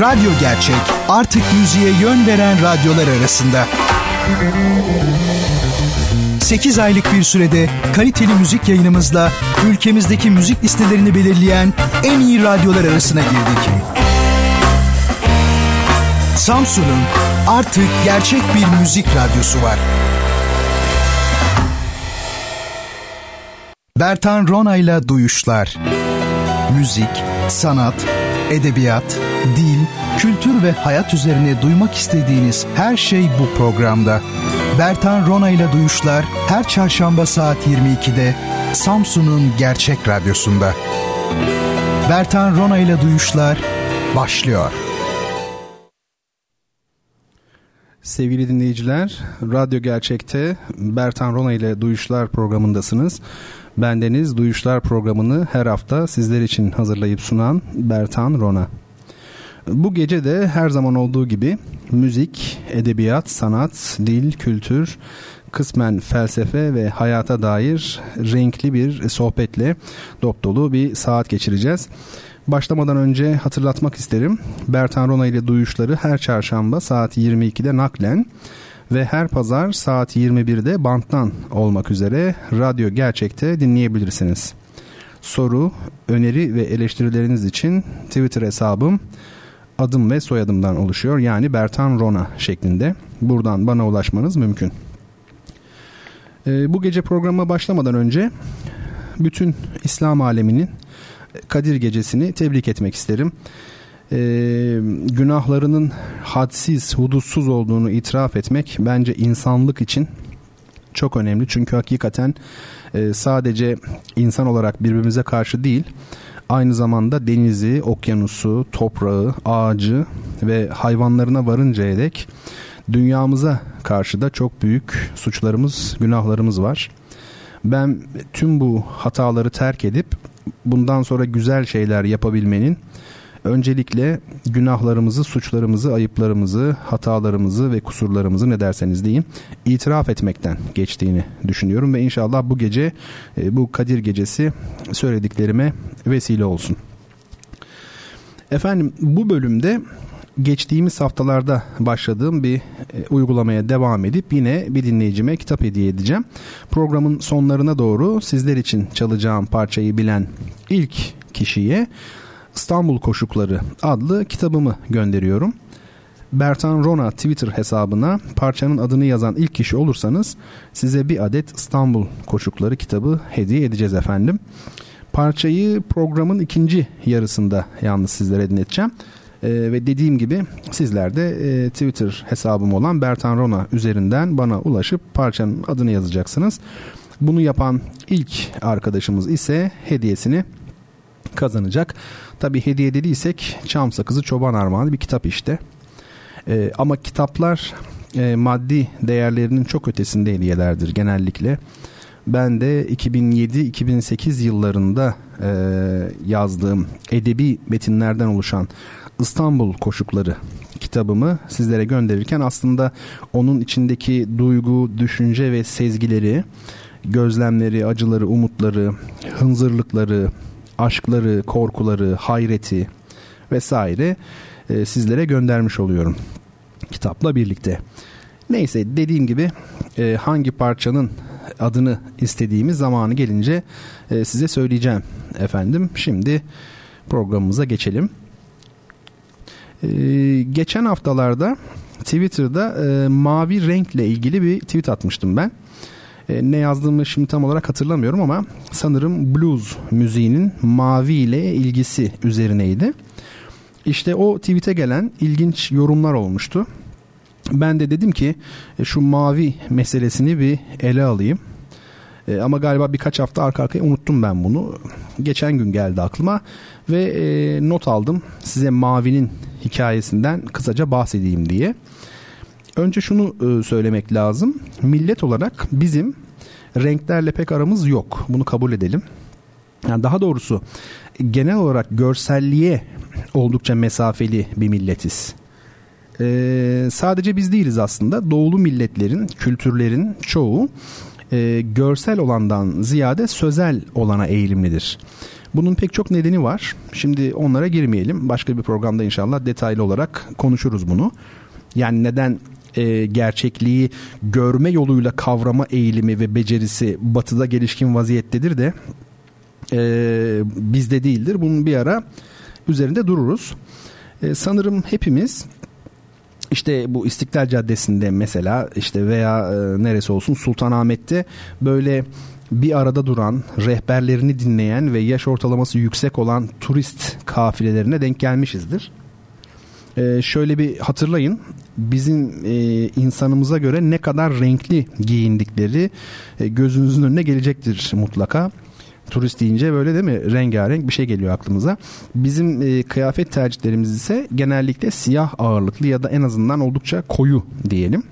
Radyo Gerçek artık müziğe yön veren radyolar arasında. 8 aylık bir sürede kaliteli müzik yayınımızla ülkemizdeki müzik listelerini belirleyen en iyi radyolar arasına girdik. Samsun'un artık gerçek bir müzik radyosu var. Bertan Rona'yla Duyuşlar. Müzik, sanat, edebiyat, dil, kültür ve hayat üzerine duymak istediğiniz her şey bu programda. Bertan Rona ile Duyuşlar her çarşamba saat 22'de Samsun'un Gerçek Radyosu'nda. Bertan Rona ile Duyuşlar başlıyor. Sevgili dinleyiciler, Radyo Gerçek'te Bertan Rona ile Duyuşlar programındasınız. Bendeniz Duyuşlar programını her hafta sizler için hazırlayıp sunan Bertan Rona. Bu gece de her zaman olduğu gibi müzik, edebiyat, sanat, dil, kültür, kısmen felsefe ve hayata dair renkli bir sohbetle dop dolu bir saat geçireceğiz. Başlamadan önce hatırlatmak isterim. Bertan Rona ile duyuşları her çarşamba saat 22'de naklen ve her pazar saat 21'de banttan olmak üzere Radyo Gerçek'te dinleyebilirsiniz. Soru, öneri ve eleştirileriniz için Twitter hesabım adım ve soyadımdan oluşuyor. Yani Bertan Rona şeklinde. Buradan bana ulaşmanız mümkün. Ee, bu gece programa başlamadan önce bütün İslam aleminin Kadir Gecesi'ni tebrik etmek isterim. Ee, günahlarının hadsiz, hudutsuz olduğunu itiraf etmek bence insanlık için çok önemli. Çünkü hakikaten e, sadece insan olarak birbirimize karşı değil, aynı zamanda denizi, okyanusu, toprağı, ağacı ve hayvanlarına varıncaya dek dünyamıza karşı da çok büyük suçlarımız, günahlarımız var. Ben tüm bu hataları terk edip bundan sonra güzel şeyler yapabilmenin öncelikle günahlarımızı, suçlarımızı, ayıplarımızı, hatalarımızı ve kusurlarımızı ne derseniz deyin itiraf etmekten geçtiğini düşünüyorum ve inşallah bu gece e, bu Kadir gecesi söylediklerime vesile olsun. Efendim bu bölümde geçtiğimiz haftalarda başladığım bir e, uygulamaya devam edip yine bir dinleyicime kitap hediye edeceğim. Programın sonlarına doğru sizler için çalacağım parçayı bilen ilk kişiye İstanbul Koşukları adlı kitabımı gönderiyorum. Bertan Rona Twitter hesabına parçanın adını yazan ilk kişi olursanız size bir adet İstanbul Koşukları kitabı hediye edeceğiz efendim. Parçayı programın ikinci yarısında yalnız sizlere dinleteceğim. Ee, ve dediğim gibi sizler de e, Twitter hesabım olan Bertan Rona üzerinden bana ulaşıp parçanın adını yazacaksınız. Bunu yapan ilk arkadaşımız ise hediyesini kazanacak. Tabi hediye dediysek Çam Sakızı Çoban Armağanı bir kitap işte. E, ama kitaplar e, maddi değerlerinin çok ötesinde hediyelerdir genellikle. Ben de 2007-2008 yıllarında e, yazdığım edebi metinlerden oluşan İstanbul Koşukları kitabımı sizlere gönderirken aslında onun içindeki duygu, düşünce ve sezgileri, gözlemleri, acıları, umutları, hınzırlıkları, aşkları, korkuları, hayreti vesaire e, sizlere göndermiş oluyorum kitapla birlikte. Neyse dediğim gibi e, hangi parçanın adını istediğimiz zamanı gelince e, size söyleyeceğim efendim. Şimdi programımıza geçelim. E, geçen haftalarda Twitter'da e, mavi renkle ilgili bir tweet atmıştım ben. E, ne yazdığımı şimdi tam olarak hatırlamıyorum ama sanırım blues müziğinin mavi ile ilgisi üzerineydi. İşte o tweet'e gelen ilginç yorumlar olmuştu. Ben de dedim ki e, şu mavi meselesini bir ele alayım. E, ama galiba birkaç hafta arka arkaya unuttum ben bunu. Geçen gün geldi aklıma ve e, not aldım size mavinin hikayesinden kısaca bahsedeyim diye. Önce şunu e, söylemek lazım. Millet olarak bizim renklerle pek aramız yok. Bunu kabul edelim. Yani daha doğrusu genel olarak görselliğe oldukça mesafeli bir milletiz. Ee, sadece biz değiliz aslında. Doğulu milletlerin, kültürlerin çoğu e, görsel olandan ziyade sözel olana eğilimlidir. Bunun pek çok nedeni var. Şimdi onlara girmeyelim. Başka bir programda inşallah detaylı olarak konuşuruz bunu. Yani neden e, gerçekliği görme yoluyla kavrama eğilimi ve becerisi batıda gelişkin vaziyettedir de e, bizde değildir. Bunun bir ara üzerinde dururuz. E, sanırım hepimiz işte bu İstiklal Caddesi'nde mesela işte veya e, neresi olsun Sultanahmet'te böyle bir arada duran, rehberlerini dinleyen ve yaş ortalaması yüksek olan turist kafilelerine denk gelmişizdir. Ee, şöyle bir hatırlayın bizim e, insanımıza göre ne kadar renkli giyindikleri e, gözünüzün önüne gelecektir mutlaka. Turist deyince böyle değil mi? Rengarenk bir şey geliyor aklımıza. Bizim e, kıyafet tercihlerimiz ise genellikle siyah ağırlıklı ya da en azından oldukça koyu diyelim.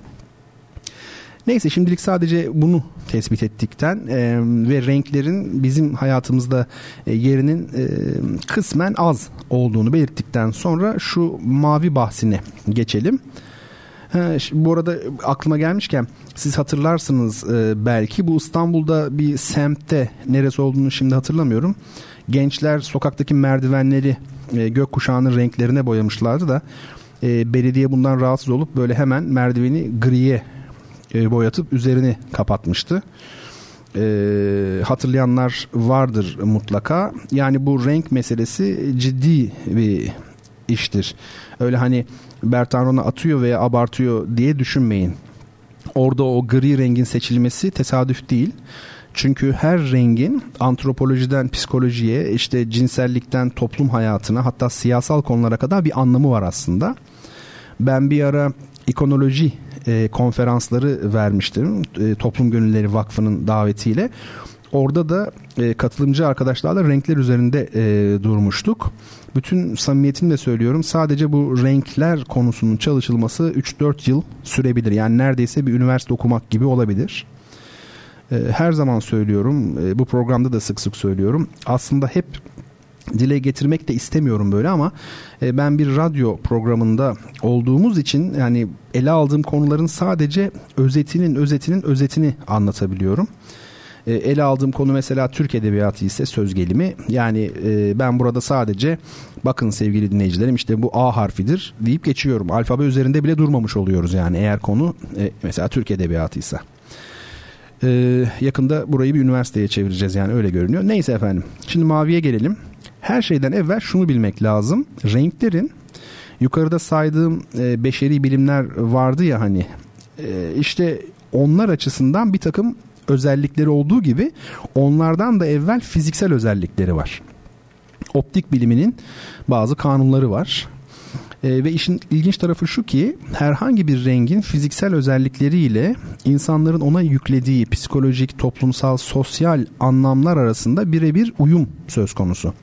Neyse şimdilik sadece bunu tespit ettikten e, ve renklerin bizim hayatımızda e, yerinin e, kısmen az olduğunu belirttikten sonra şu mavi bahsine geçelim. Ha, bu arada aklıma gelmişken siz hatırlarsınız e, belki bu İstanbul'da bir semtte neresi olduğunu şimdi hatırlamıyorum. Gençler sokaktaki merdivenleri e, gökkuşağının renklerine boyamışlardı da e, belediye bundan rahatsız olup böyle hemen merdiveni griye e, boyatıp üzerini kapatmıştı. E, hatırlayanlar vardır mutlaka. Yani bu renk meselesi ciddi bir iştir. Öyle hani Bertanron'a atıyor veya abartıyor diye düşünmeyin. Orada o gri rengin seçilmesi tesadüf değil. Çünkü her rengin antropolojiden psikolojiye, işte cinsellikten toplum hayatına hatta siyasal konulara kadar bir anlamı var aslında. Ben bir ara ikonoloji e, konferansları vermiştim. E, Toplum Gönülleri Vakfı'nın davetiyle. Orada da e, katılımcı arkadaşlarla renkler üzerinde e, durmuştuk. Bütün samimiyetimle söylüyorum sadece bu renkler konusunun çalışılması 3-4 yıl sürebilir. Yani neredeyse bir üniversite okumak gibi olabilir. E, her zaman söylüyorum e, bu programda da sık sık söylüyorum. Aslında hep dile getirmek de istemiyorum böyle ama e, ben bir radyo programında olduğumuz için yani ele aldığım konuların sadece özetinin özetinin özetini anlatabiliyorum. E, ele aldığım konu mesela Türk Edebiyatı ise söz gelimi. Yani e, ben burada sadece bakın sevgili dinleyicilerim işte bu A harfidir deyip geçiyorum. Alfabe üzerinde bile durmamış oluyoruz yani eğer konu e, mesela Türk Edebiyatı ise. Ee, yakında burayı bir üniversiteye çevireceğiz yani öyle görünüyor. Neyse efendim. Şimdi maviye gelelim. Her şeyden evvel şunu bilmek lazım. Renklerin yukarıda saydığım e, beşeri bilimler vardı ya hani e, işte onlar açısından bir takım özellikleri olduğu gibi onlardan da evvel fiziksel özellikleri var. Optik biliminin bazı kanunları var. E, ve işin ilginç tarafı şu ki herhangi bir rengin fiziksel özellikleriyle insanların ona yüklediği psikolojik, toplumsal, sosyal anlamlar arasında birebir uyum söz konusu.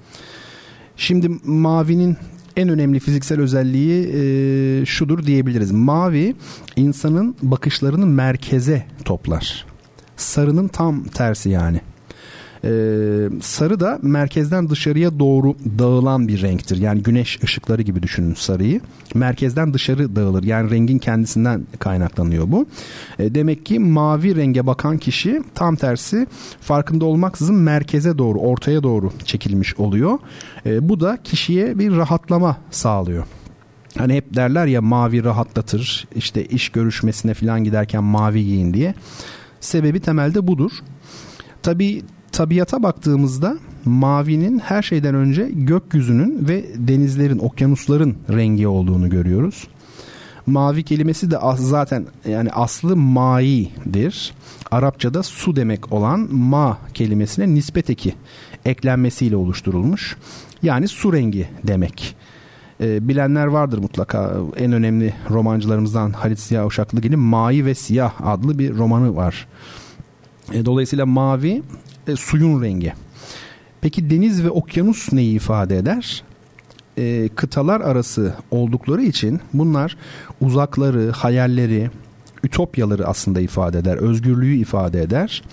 Şimdi mavinin en önemli fiziksel özelliği e, şudur diyebiliriz. Mavi insanın bakışlarını merkeze toplar. Sarının tam tersi yani. Ee, sarı da merkezden dışarıya doğru dağılan bir renktir. Yani güneş ışıkları gibi düşünün sarıyı. Merkezden dışarı dağılır. Yani rengin kendisinden kaynaklanıyor bu. Ee, demek ki mavi renge bakan kişi tam tersi farkında olmaksızın merkeze doğru, ortaya doğru çekilmiş oluyor. Ee, bu da kişiye bir rahatlama sağlıyor. Hani hep derler ya mavi rahatlatır. İşte iş görüşmesine falan giderken mavi giyin diye. Sebebi temelde budur. Tabii tabiata baktığımızda mavinin her şeyden önce gökyüzünün ve denizlerin, okyanusların rengi olduğunu görüyoruz. Mavi kelimesi de zaten yani aslı mai'dir. Arapçada su demek olan ma kelimesine nispet eki eklenmesiyle oluşturulmuş. Yani su rengi demek. E, bilenler vardır mutlaka. En önemli romancılarımızdan Halit Ziya Uşaklıgil'in Mai ve Siyah adlı bir romanı var. E, dolayısıyla mavi e, suyun rengi. Peki deniz ve okyanus neyi ifade eder? E, kıtalar arası oldukları için bunlar uzakları, hayalleri, ütopyaları aslında ifade eder, özgürlüğü ifade eder.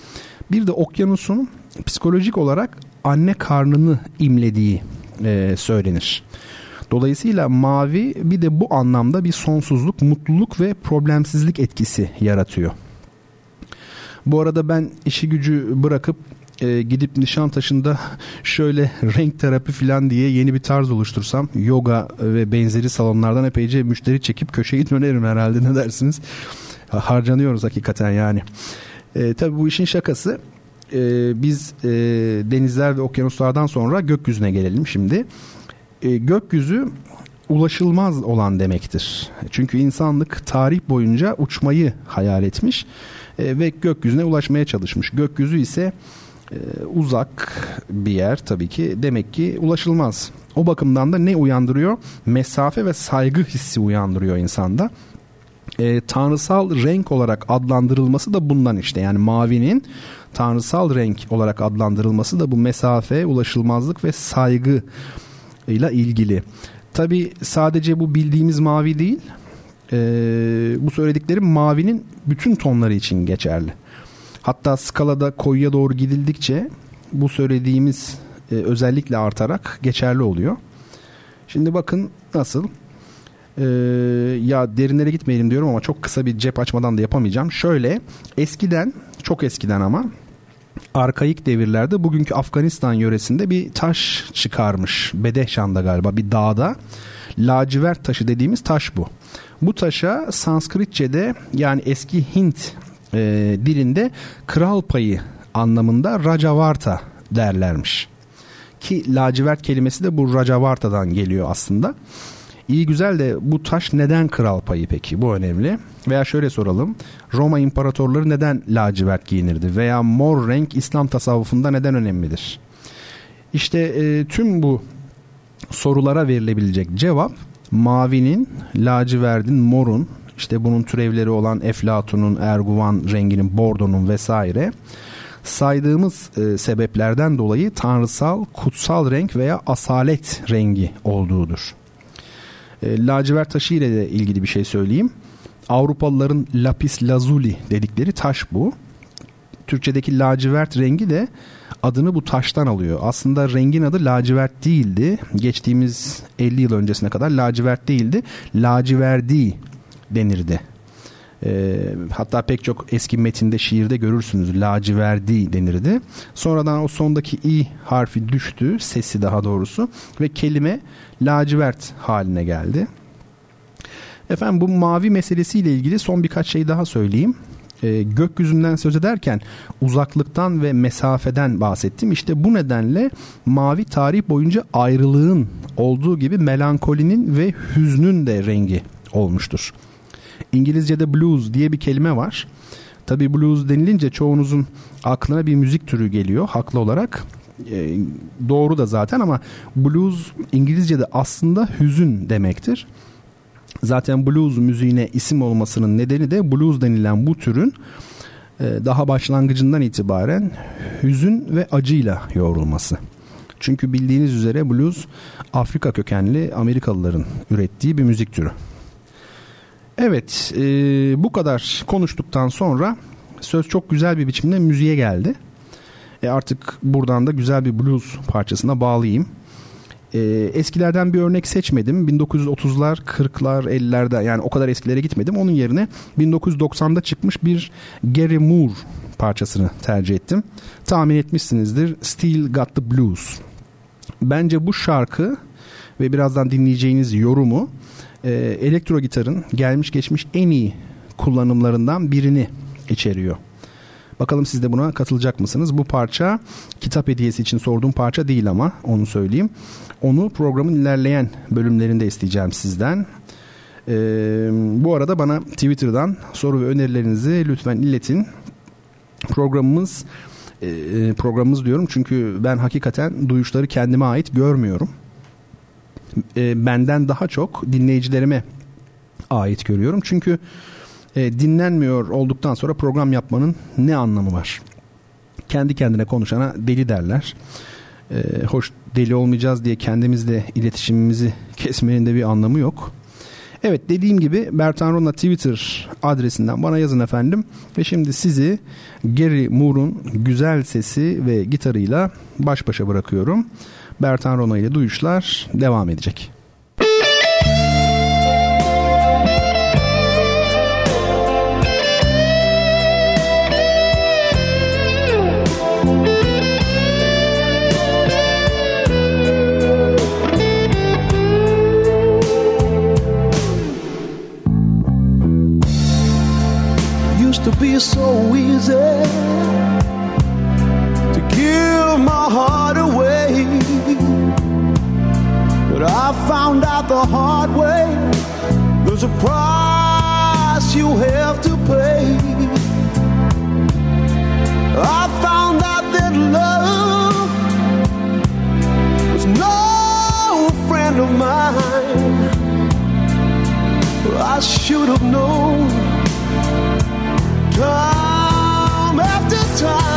Bir de okyanusun psikolojik olarak anne karnını imlediği e, söylenir. Dolayısıyla mavi bir de bu anlamda bir sonsuzluk, mutluluk ve problemsizlik etkisi yaratıyor. Bu arada ben işi gücü bırakıp e, gidip Nişantaşı'nda şöyle renk terapi falan diye yeni bir tarz oluştursam yoga ve benzeri salonlardan epeyce müşteri çekip köşeyi dönerim herhalde ne dersiniz? Harcanıyoruz hakikaten yani. E, tabii bu işin şakası e, biz e, denizler ve okyanuslardan sonra gökyüzüne gelelim şimdi. E, gökyüzü ulaşılmaz olan demektir. Çünkü insanlık tarih boyunca uçmayı hayal etmiş e, ve gökyüzüne ulaşmaya çalışmış. Gökyüzü ise e, uzak bir yer tabii ki demek ki ulaşılmaz. O bakımdan da ne uyandırıyor? Mesafe ve saygı hissi uyandırıyor insanda. E, tanrısal renk olarak adlandırılması da bundan işte yani mavinin tanrısal renk olarak adlandırılması da bu mesafe, ulaşılmazlık ve saygı ile ilgili. Tabi sadece bu bildiğimiz mavi değil. E, bu söylediklerim mavinin bütün tonları için geçerli. Hatta skalada koyuya doğru gidildikçe bu söylediğimiz e, özellikle artarak geçerli oluyor. Şimdi bakın nasıl. Ee, ya derinlere gitmeyelim diyorum ama çok kısa bir cep açmadan da yapamayacağım. Şöyle eskiden çok eskiden ama arkaik devirlerde bugünkü Afganistan yöresinde bir taş çıkarmış. Bedehşan'da galiba bir dağda. Lacivert taşı dediğimiz taş bu. Bu taşa Sanskritçe'de yani eski Hint e, dilinde kral payı anlamında Rajavarta derlermiş. Ki lacivert kelimesi de bu Rajavarta'dan geliyor aslında. İyi güzel de bu taş neden kral payı peki? Bu önemli. Veya şöyle soralım. Roma imparatorları neden lacivert giyinirdi? Veya mor renk İslam tasavvufunda neden önemlidir? İşte e, tüm bu sorulara verilebilecek cevap mavinin, laciverdin, morun, işte bunun türevleri olan eflatunun, erguvan renginin, bordonun vesaire saydığımız e, sebeplerden dolayı tanrısal, kutsal renk veya asalet rengi olduğudur. E, lacivert taşı ile de ilgili bir şey söyleyeyim. Avrupalıların lapis lazuli dedikleri taş bu. Türkçedeki lacivert rengi de adını bu taştan alıyor. Aslında rengin adı lacivert değildi. Geçtiğimiz 50 yıl öncesine kadar lacivert değildi. Laciverdi denirdi. E, hatta pek çok eski metinde şiirde görürsünüz laciverdi denirdi. Sonradan o sondaki i harfi düştü sesi daha doğrusu ve kelime lacivert haline geldi. Efendim bu mavi meselesiyle ilgili son birkaç şey daha söyleyeyim. E, gökyüzünden söz ederken uzaklıktan ve mesafeden bahsettim. İşte bu nedenle mavi tarih boyunca ayrılığın olduğu gibi melankolinin ve hüznün de rengi olmuştur. İngilizce'de blues diye bir kelime var. Tabi blues denilince çoğunuzun aklına bir müzik türü geliyor haklı olarak. E, doğru da zaten ama blues İngilizce'de aslında hüzün demektir. Zaten blues müziğine isim olmasının nedeni de blues denilen bu türün e, daha başlangıcından itibaren hüzün ve acıyla yoğrulması. Çünkü bildiğiniz üzere blues Afrika kökenli Amerikalıların ürettiği bir müzik türü. Evet e, bu kadar konuştuktan sonra söz çok güzel bir biçimde müziğe geldi. E artık buradan da güzel bir blues parçasına bağlayayım. E, eskilerden bir örnek seçmedim. 1930'lar, 40'lar, 50'lerde yani o kadar eskilere gitmedim. Onun yerine 1990'da çıkmış bir Gary Moore parçasını tercih ettim. Tahmin etmişsinizdir. Still Got the Blues. Bence bu şarkı ve birazdan dinleyeceğiniz yorumu e, elektro gitarın gelmiş geçmiş en iyi kullanımlarından birini içeriyor. Bakalım siz de buna katılacak mısınız? Bu parça kitap hediyesi için sorduğum parça değil ama onu söyleyeyim. Onu programın ilerleyen bölümlerinde isteyeceğim sizden. Ee, bu arada bana Twitter'dan soru ve önerilerinizi lütfen iletin. Programımız e, programımız diyorum çünkü ben hakikaten duyuşları kendime ait görmüyorum e, benden daha çok dinleyicilerime ait görüyorum. Çünkü e, dinlenmiyor olduktan sonra program yapmanın ne anlamı var? Kendi kendine konuşana deli derler. E, hoş deli olmayacağız diye kendimizle iletişimimizi kesmenin de bir anlamı yok. Evet dediğim gibi Bertan Rona Twitter adresinden bana yazın efendim. Ve şimdi sizi Gary Moore'un güzel sesi ve gitarıyla baş başa bırakıyorum. Bertan Rona ile Duyuşlar devam edecek. To be so easy the hard way there's a price you have to pay. I found out that love was no friend of mine. I should have known time after time.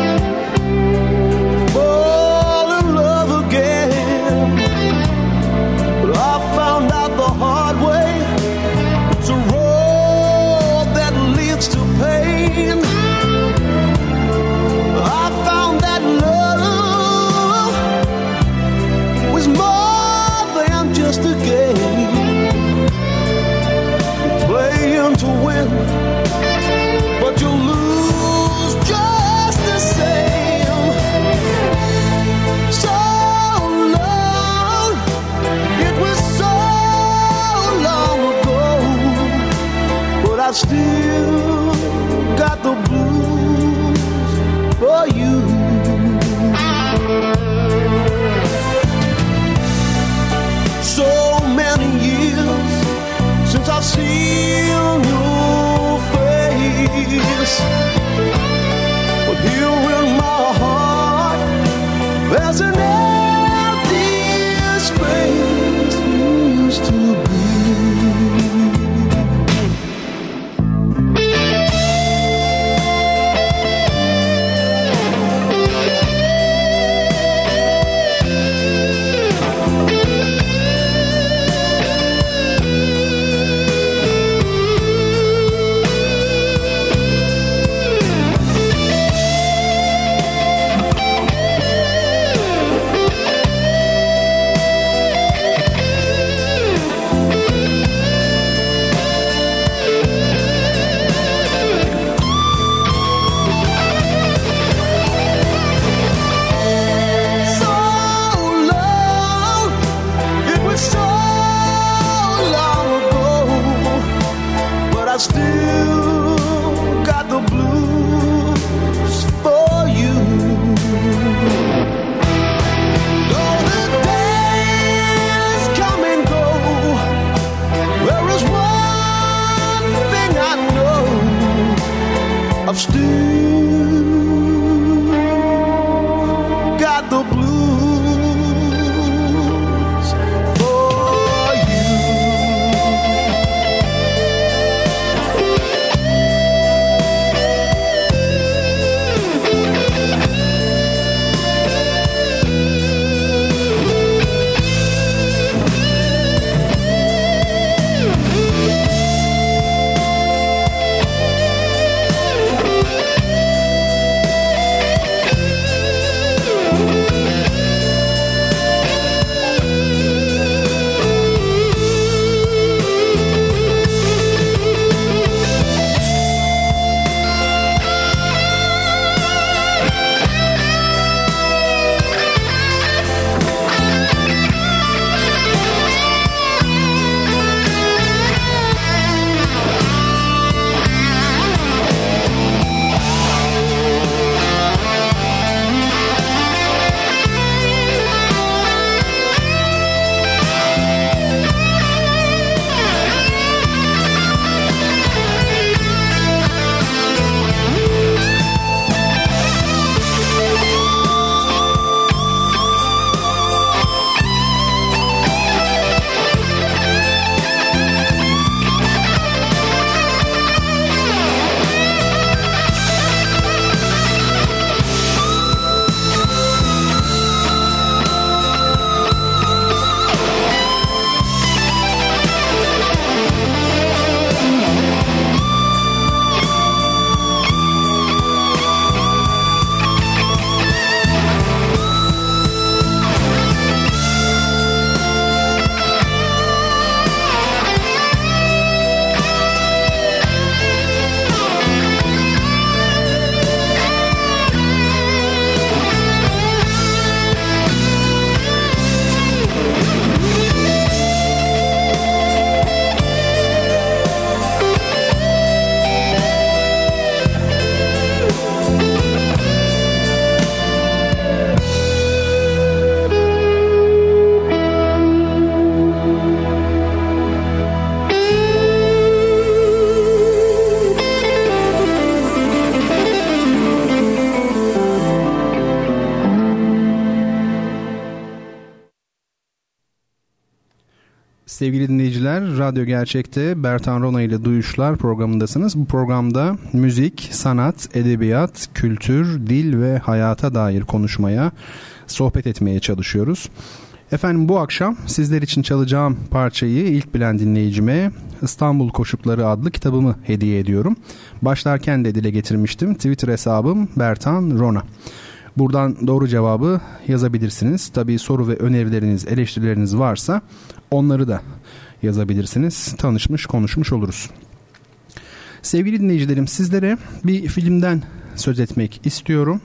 I still got the blues for you. So many years since I've seen your face, but here in my heart, there's an empty space used to be. Radyo Gerçek'te Bertan Rona ile Duyuşlar programındasınız. Bu programda müzik, sanat, edebiyat, kültür, dil ve hayata dair konuşmaya, sohbet etmeye çalışıyoruz. Efendim bu akşam sizler için çalacağım parçayı ilk bilen dinleyicime İstanbul Koşukları adlı kitabımı hediye ediyorum. Başlarken de dile getirmiştim. Twitter hesabım Bertan Rona. Buradan doğru cevabı yazabilirsiniz. Tabii soru ve önerileriniz, eleştirileriniz varsa onları da yazabilirsiniz. Tanışmış, konuşmuş oluruz. Sevgili dinleyicilerim sizlere bir filmden söz etmek istiyorum.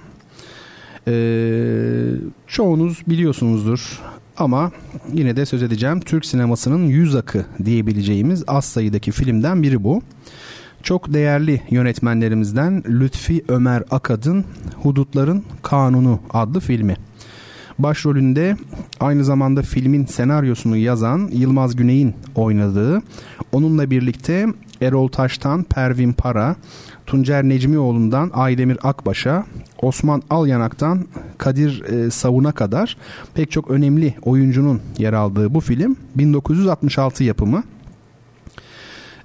Ee, çoğunuz biliyorsunuzdur ama yine de söz edeceğim. Türk sinemasının yüz akı diyebileceğimiz az sayıdaki filmden biri bu. Çok değerli yönetmenlerimizden Lütfi Ömer Akad'ın Hudutların Kanunu adlı filmi. Başrolünde aynı zamanda filmin senaryosunu yazan Yılmaz Güney'in oynadığı, onunla birlikte Erol Taş'tan Pervin Para, Tuncer Necmioğlu'ndan Aydemir Akbaş'a, Osman Alyanak'tan Kadir e, Savun'a kadar pek çok önemli oyuncunun yer aldığı bu film 1966 yapımı.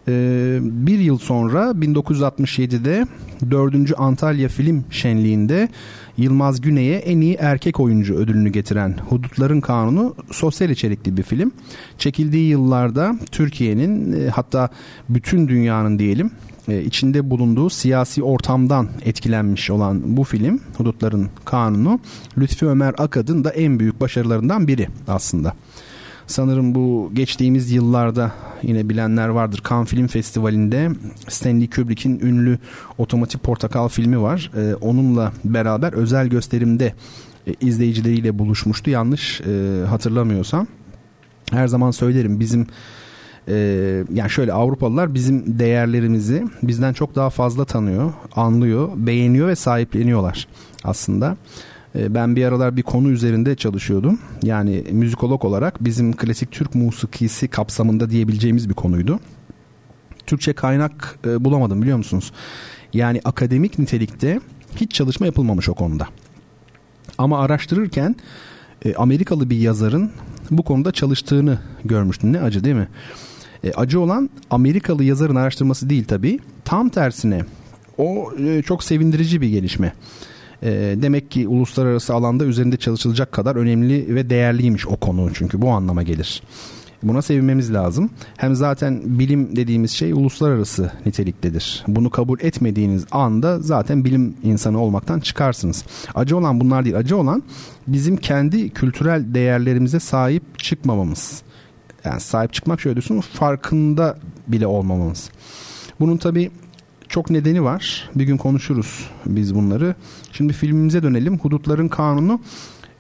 Ee, bir yıl sonra 1967'de 4. Antalya Film Şenliği'nde Yılmaz Güney'e en iyi erkek oyuncu ödülünü getiren Hudutların Kanunu sosyal içerikli bir film. Çekildiği yıllarda Türkiye'nin e, hatta bütün dünyanın diyelim e, içinde bulunduğu siyasi ortamdan etkilenmiş olan bu film Hudutların Kanunu Lütfi Ömer Akad'ın da en büyük başarılarından biri aslında. Sanırım bu geçtiğimiz yıllarda yine bilenler vardır. Cannes Film Festivali'nde Stanley Kubrick'in ünlü Otomatik Portakal filmi var. Ee, onunla beraber özel gösterimde e, izleyicileriyle buluşmuştu. Yanlış e, hatırlamıyorsam. Her zaman söylerim bizim e, yani şöyle Avrupalılar bizim değerlerimizi bizden çok daha fazla tanıyor, anlıyor, beğeniyor ve sahipleniyorlar aslında. Ee, ben bir aralar bir konu üzerinde çalışıyordum. Yani müzikolog olarak bizim klasik Türk musikisi kapsamında diyebileceğimiz bir konuydu. Türkçe kaynak e, bulamadım biliyor musunuz? Yani akademik nitelikte hiç çalışma yapılmamış o konuda. Ama araştırırken e, Amerikalı bir yazarın bu konuda çalıştığını görmüştüm. Ne acı değil mi? E, acı olan Amerikalı yazarın araştırması değil tabii. Tam tersine o çok sevindirici bir gelişme. E, demek ki uluslararası alanda üzerinde çalışılacak kadar önemli ve değerliymiş o konu çünkü bu anlama gelir. Buna sevinmemiz lazım. Hem zaten bilim dediğimiz şey uluslararası niteliktedir. Bunu kabul etmediğiniz anda zaten bilim insanı olmaktan çıkarsınız. Acı olan bunlar değil. Acı olan bizim kendi kültürel değerlerimize sahip çıkmamamız. Yani sahip çıkmak şöyle diyorsun farkında bile olmamamız. Bunun tabi çok nedeni var. Bir gün konuşuruz biz bunları. Şimdi filmimize dönelim. Hudutların Kanunu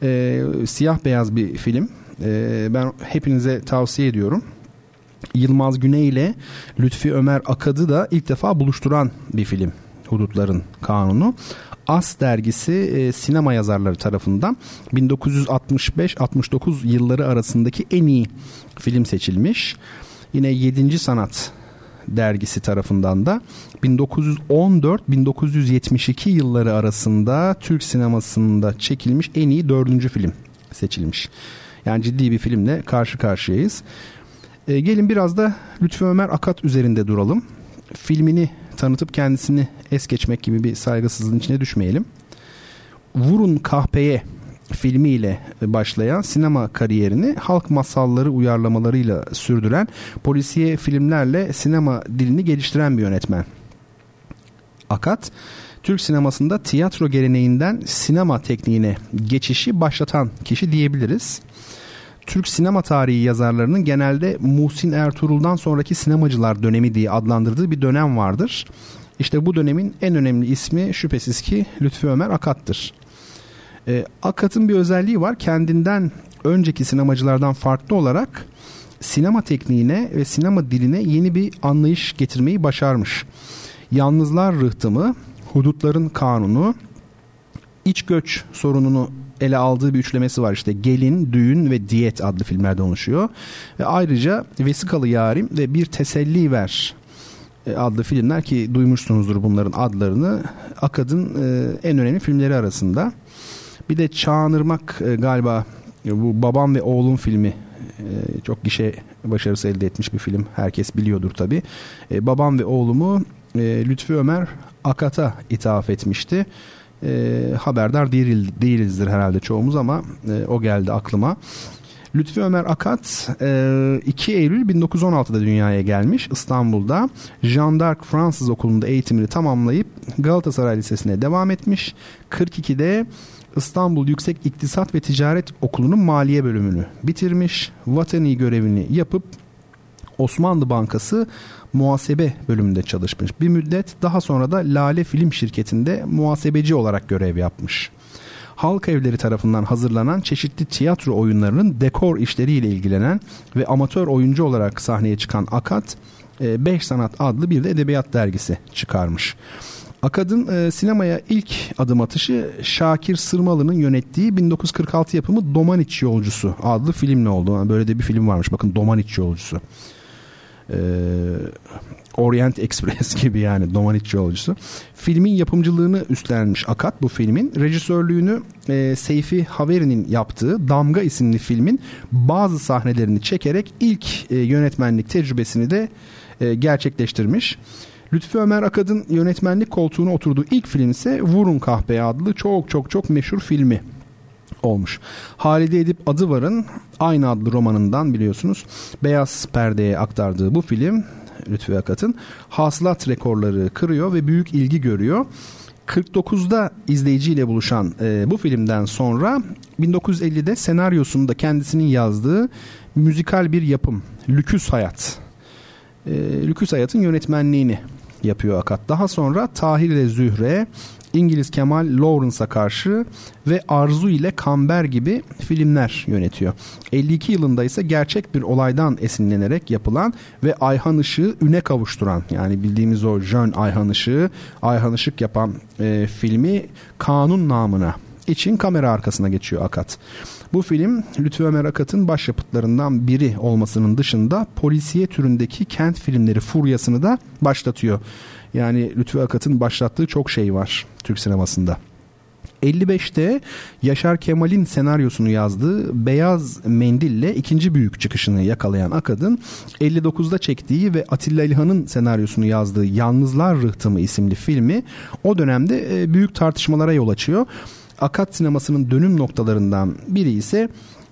e, siyah beyaz bir film. E, ben hepinize tavsiye ediyorum. Yılmaz Güney ile Lütfi Ömer Akad'ı da ilk defa buluşturan bir film. Hudutların Kanunu. As dergisi e, sinema yazarları tarafından 1965-69 yılları arasındaki en iyi film seçilmiş. Yine 7. sanat dergisi tarafından da 1914-1972 yılları arasında Türk sinemasında çekilmiş en iyi dördüncü film seçilmiş. Yani ciddi bir filmle karşı karşıyayız. E, gelin biraz da Lütfü Ömer Akat üzerinde duralım. Filmini tanıtıp kendisini es geçmek gibi bir saygısızlığın içine düşmeyelim. Vurun Kahpeye filmiyle başlayan sinema kariyerini halk masalları uyarlamalarıyla sürdüren polisiye filmlerle sinema dilini geliştiren bir yönetmen. Akat Türk sinemasında tiyatro geleneğinden sinema tekniğine geçişi başlatan kişi diyebiliriz. Türk sinema tarihi yazarlarının genelde Muhsin Ertuğrul'dan sonraki sinemacılar dönemi diye adlandırdığı bir dönem vardır. İşte bu dönemin en önemli ismi şüphesiz ki Lütfü Ömer Akat'tır. E, Akat'ın bir özelliği var. Kendinden önceki sinemacılardan farklı olarak sinema tekniğine ve sinema diline yeni bir anlayış getirmeyi başarmış. Yalnızlar rıhtımı, hudutların kanunu, iç göç sorununu ele aldığı bir üçlemesi var işte Gelin, Düğün ve Diyet adlı filmlerden oluşuyor. Ve ayrıca Vesikalı Yarim ve Bir Teselli Ver e, adlı filmler ki duymuşsunuzdur bunların adlarını Akad'ın e, en önemli filmleri arasında. Bir de Çağınırmak e, galiba bu babam ve oğlum filmi e, çok gişe başarısı elde etmiş bir film. Herkes biliyordur tabi. E, babam ve oğlumu e, Lütfü Ömer Akat'a ithaf etmişti. E, haberdar değil, değilizdir herhalde çoğumuz ama e, o geldi aklıma. Lütfü Ömer Akat 2 e, Eylül 1916'da dünyaya gelmiş İstanbul'da. Jean d'Arc Fransız okulunda eğitimini tamamlayıp Galatasaray Lisesi'ne devam etmiş. 42'de İstanbul Yüksek İktisat ve Ticaret Okulu'nun maliye bölümünü bitirmiş. Vatani görevini yapıp Osmanlı Bankası muhasebe bölümünde çalışmış. Bir müddet daha sonra da Lale Film Şirketi'nde muhasebeci olarak görev yapmış. Halk evleri tarafından hazırlanan çeşitli tiyatro oyunlarının dekor işleriyle ilgilenen ve amatör oyuncu olarak sahneye çıkan Akat, 5 Sanat adlı bir de edebiyat dergisi çıkarmış. Akad'ın e, sinemaya ilk adım atışı Şakir Sırmalı'nın yönettiği 1946 yapımı Domaniç Yolcusu adlı filmle oldu. Böyle de bir film varmış bakın Domaniç Yolcusu. Ee, Orient Express gibi yani Domaniç Yolcusu. Filmin yapımcılığını üstlenmiş Akat bu filmin. Rejisörlüğünü e, Seyfi Haveri'nin yaptığı Damga isimli filmin bazı sahnelerini çekerek ilk e, yönetmenlik tecrübesini de e, gerçekleştirmiş. Lütfü Ömer Akad'ın yönetmenlik koltuğuna oturduğu ilk film ise Vurun Kahpe adlı çok çok çok meşhur filmi olmuş. Halide Edip Adıvar'ın aynı adlı romanından biliyorsunuz beyaz perdeye aktardığı bu film Lütfü Akat'ın hasılat rekorları kırıyor ve büyük ilgi görüyor. 49'da izleyiciyle buluşan e, bu filmden sonra 1950'de senaryosunu da kendisinin yazdığı müzikal bir yapım Lüküs Hayat. E, Lüküs Hayat'ın yönetmenliğini yapıyor Akat. Daha sonra Tahir ile Zühre, İngiliz Kemal Lawrence'a karşı ve Arzu ile Kamber gibi filmler yönetiyor. 52 yılında ise gerçek bir olaydan esinlenerek yapılan ve Ayhan Işık'ı üne kavuşturan yani bildiğimiz o Jön Ayhan Işık'ı Ayhan Işık yapan e, filmi Kanun namına için kamera arkasına geçiyor Akat. Bu film Lütfü Ömer Akat'ın başyapıtlarından biri olmasının dışında polisiye türündeki kent filmleri furyasını da başlatıyor. Yani Lütfü Akat'ın başlattığı çok şey var Türk sinemasında. 55'te Yaşar Kemal'in senaryosunu yazdığı Beyaz Mendil'le ikinci büyük çıkışını yakalayan Akad'ın 59'da çektiği ve Atilla İlhan'ın senaryosunu yazdığı Yalnızlar Rıhtımı isimli filmi o dönemde e, büyük tartışmalara yol açıyor. Akat sinemasının dönüm noktalarından biri ise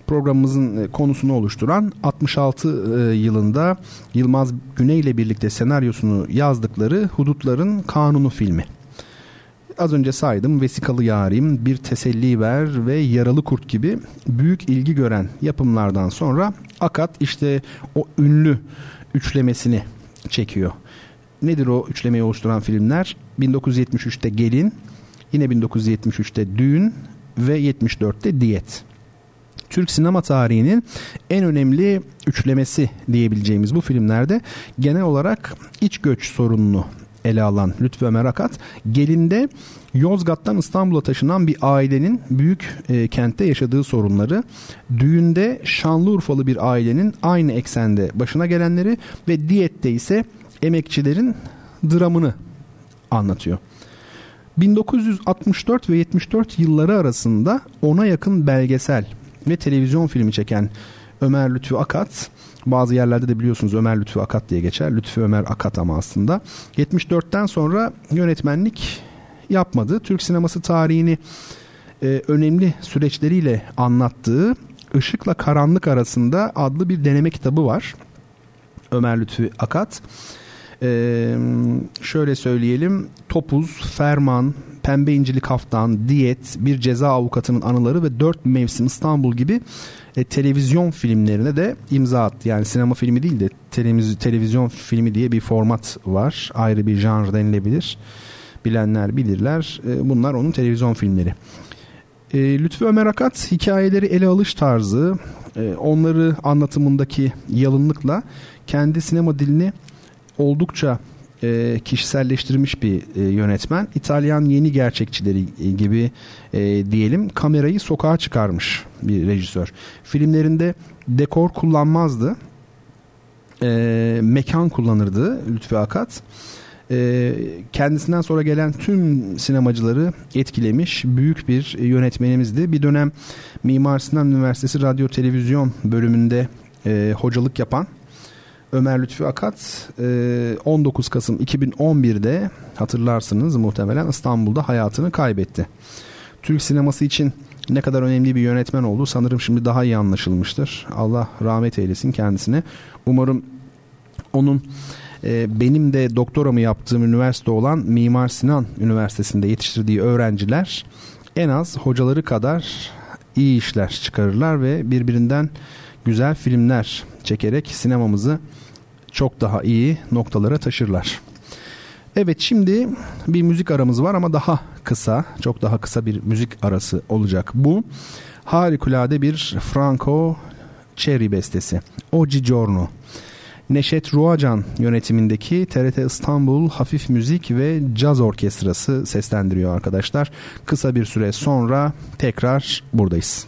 programımızın e, konusunu oluşturan 66 e, yılında Yılmaz Güney ile birlikte senaryosunu yazdıkları Hudutların Kanunu filmi. Az önce saydım Vesikalı Yarim, Bir Teselli Ver ve Yaralı Kurt gibi büyük ilgi gören yapımlardan sonra Akat işte o ünlü üçlemesini çekiyor. Nedir o üçlemeyi oluşturan filmler? 1973'te Gelin, yine 1973'te Düğün ve 74'te Diyet. Türk sinema tarihinin en önemli üçlemesi diyebileceğimiz bu filmlerde genel olarak iç göç sorununu ele alan Lütfü Ömer Akat gelinde Yozgat'tan İstanbul'a taşınan bir ailenin büyük e, kentte yaşadığı sorunları, düğünde Şanlıurfalı bir ailenin aynı eksende başına gelenleri ve diyette ise emekçilerin dramını anlatıyor. 1964 ve 74 yılları arasında ona yakın belgesel ve televizyon filmi çeken Ömer Lütfü Akat bazı yerlerde de biliyorsunuz Ömer Lütfü Akat diye geçer. Lütfü Ömer Akat ama aslında. 74'ten sonra yönetmenlik yapmadı. Türk sineması tarihini e, önemli süreçleriyle anlattığı Işıkla Karanlık Arasında adlı bir deneme kitabı var. Ömer Lütfü Akat. Ee, şöyle söyleyelim Topuz, Ferman, Pembe İncili Kaftan, Diyet, Bir Ceza Avukatının Anıları ve Dört Mevsim İstanbul gibi e, televizyon filmlerine de imza attı. Yani sinema filmi değil de televiz televizyon filmi diye bir format var. Ayrı bir janr denilebilir. Bilenler bilirler. E, bunlar onun televizyon filmleri. E, Lütfü Ömer Akat hikayeleri ele alış tarzı, e, onları anlatımındaki yalınlıkla kendi sinema dilini oldukça e, kişiselleştirmiş bir e, yönetmen. İtalyan yeni gerçekçileri e, gibi e, diyelim kamerayı sokağa çıkarmış bir rejisör. Filmlerinde dekor kullanmazdı. E, mekan kullanırdı Lütfi Akat. E, kendisinden sonra gelen tüm sinemacıları etkilemiş büyük bir yönetmenimizdi. Bir dönem Mimar Sinan Üniversitesi Radyo Televizyon bölümünde e, hocalık yapan Ömer Lütfü Akat 19 e, Kasım 2011'de hatırlarsınız muhtemelen İstanbul'da hayatını kaybetti. Türk sineması için ne kadar önemli bir yönetmen oldu sanırım şimdi daha iyi anlaşılmıştır. Allah rahmet eylesin kendisine. Umarım onun e, benim de doktoramı yaptığım üniversite olan Mimar Sinan Üniversitesi'nde yetiştirdiği öğrenciler en az hocaları kadar iyi işler çıkarırlar ve birbirinden güzel filmler çekerek sinemamızı çok daha iyi noktalara taşırlar. Evet şimdi bir müzik aramız var ama daha kısa, çok daha kısa bir müzik arası olacak bu. Harikulade bir Franco Cherry bestesi. Oggi Giorno. Neşet Ruacan yönetimindeki TRT İstanbul Hafif Müzik ve Caz Orkestrası seslendiriyor arkadaşlar. Kısa bir süre sonra tekrar buradayız.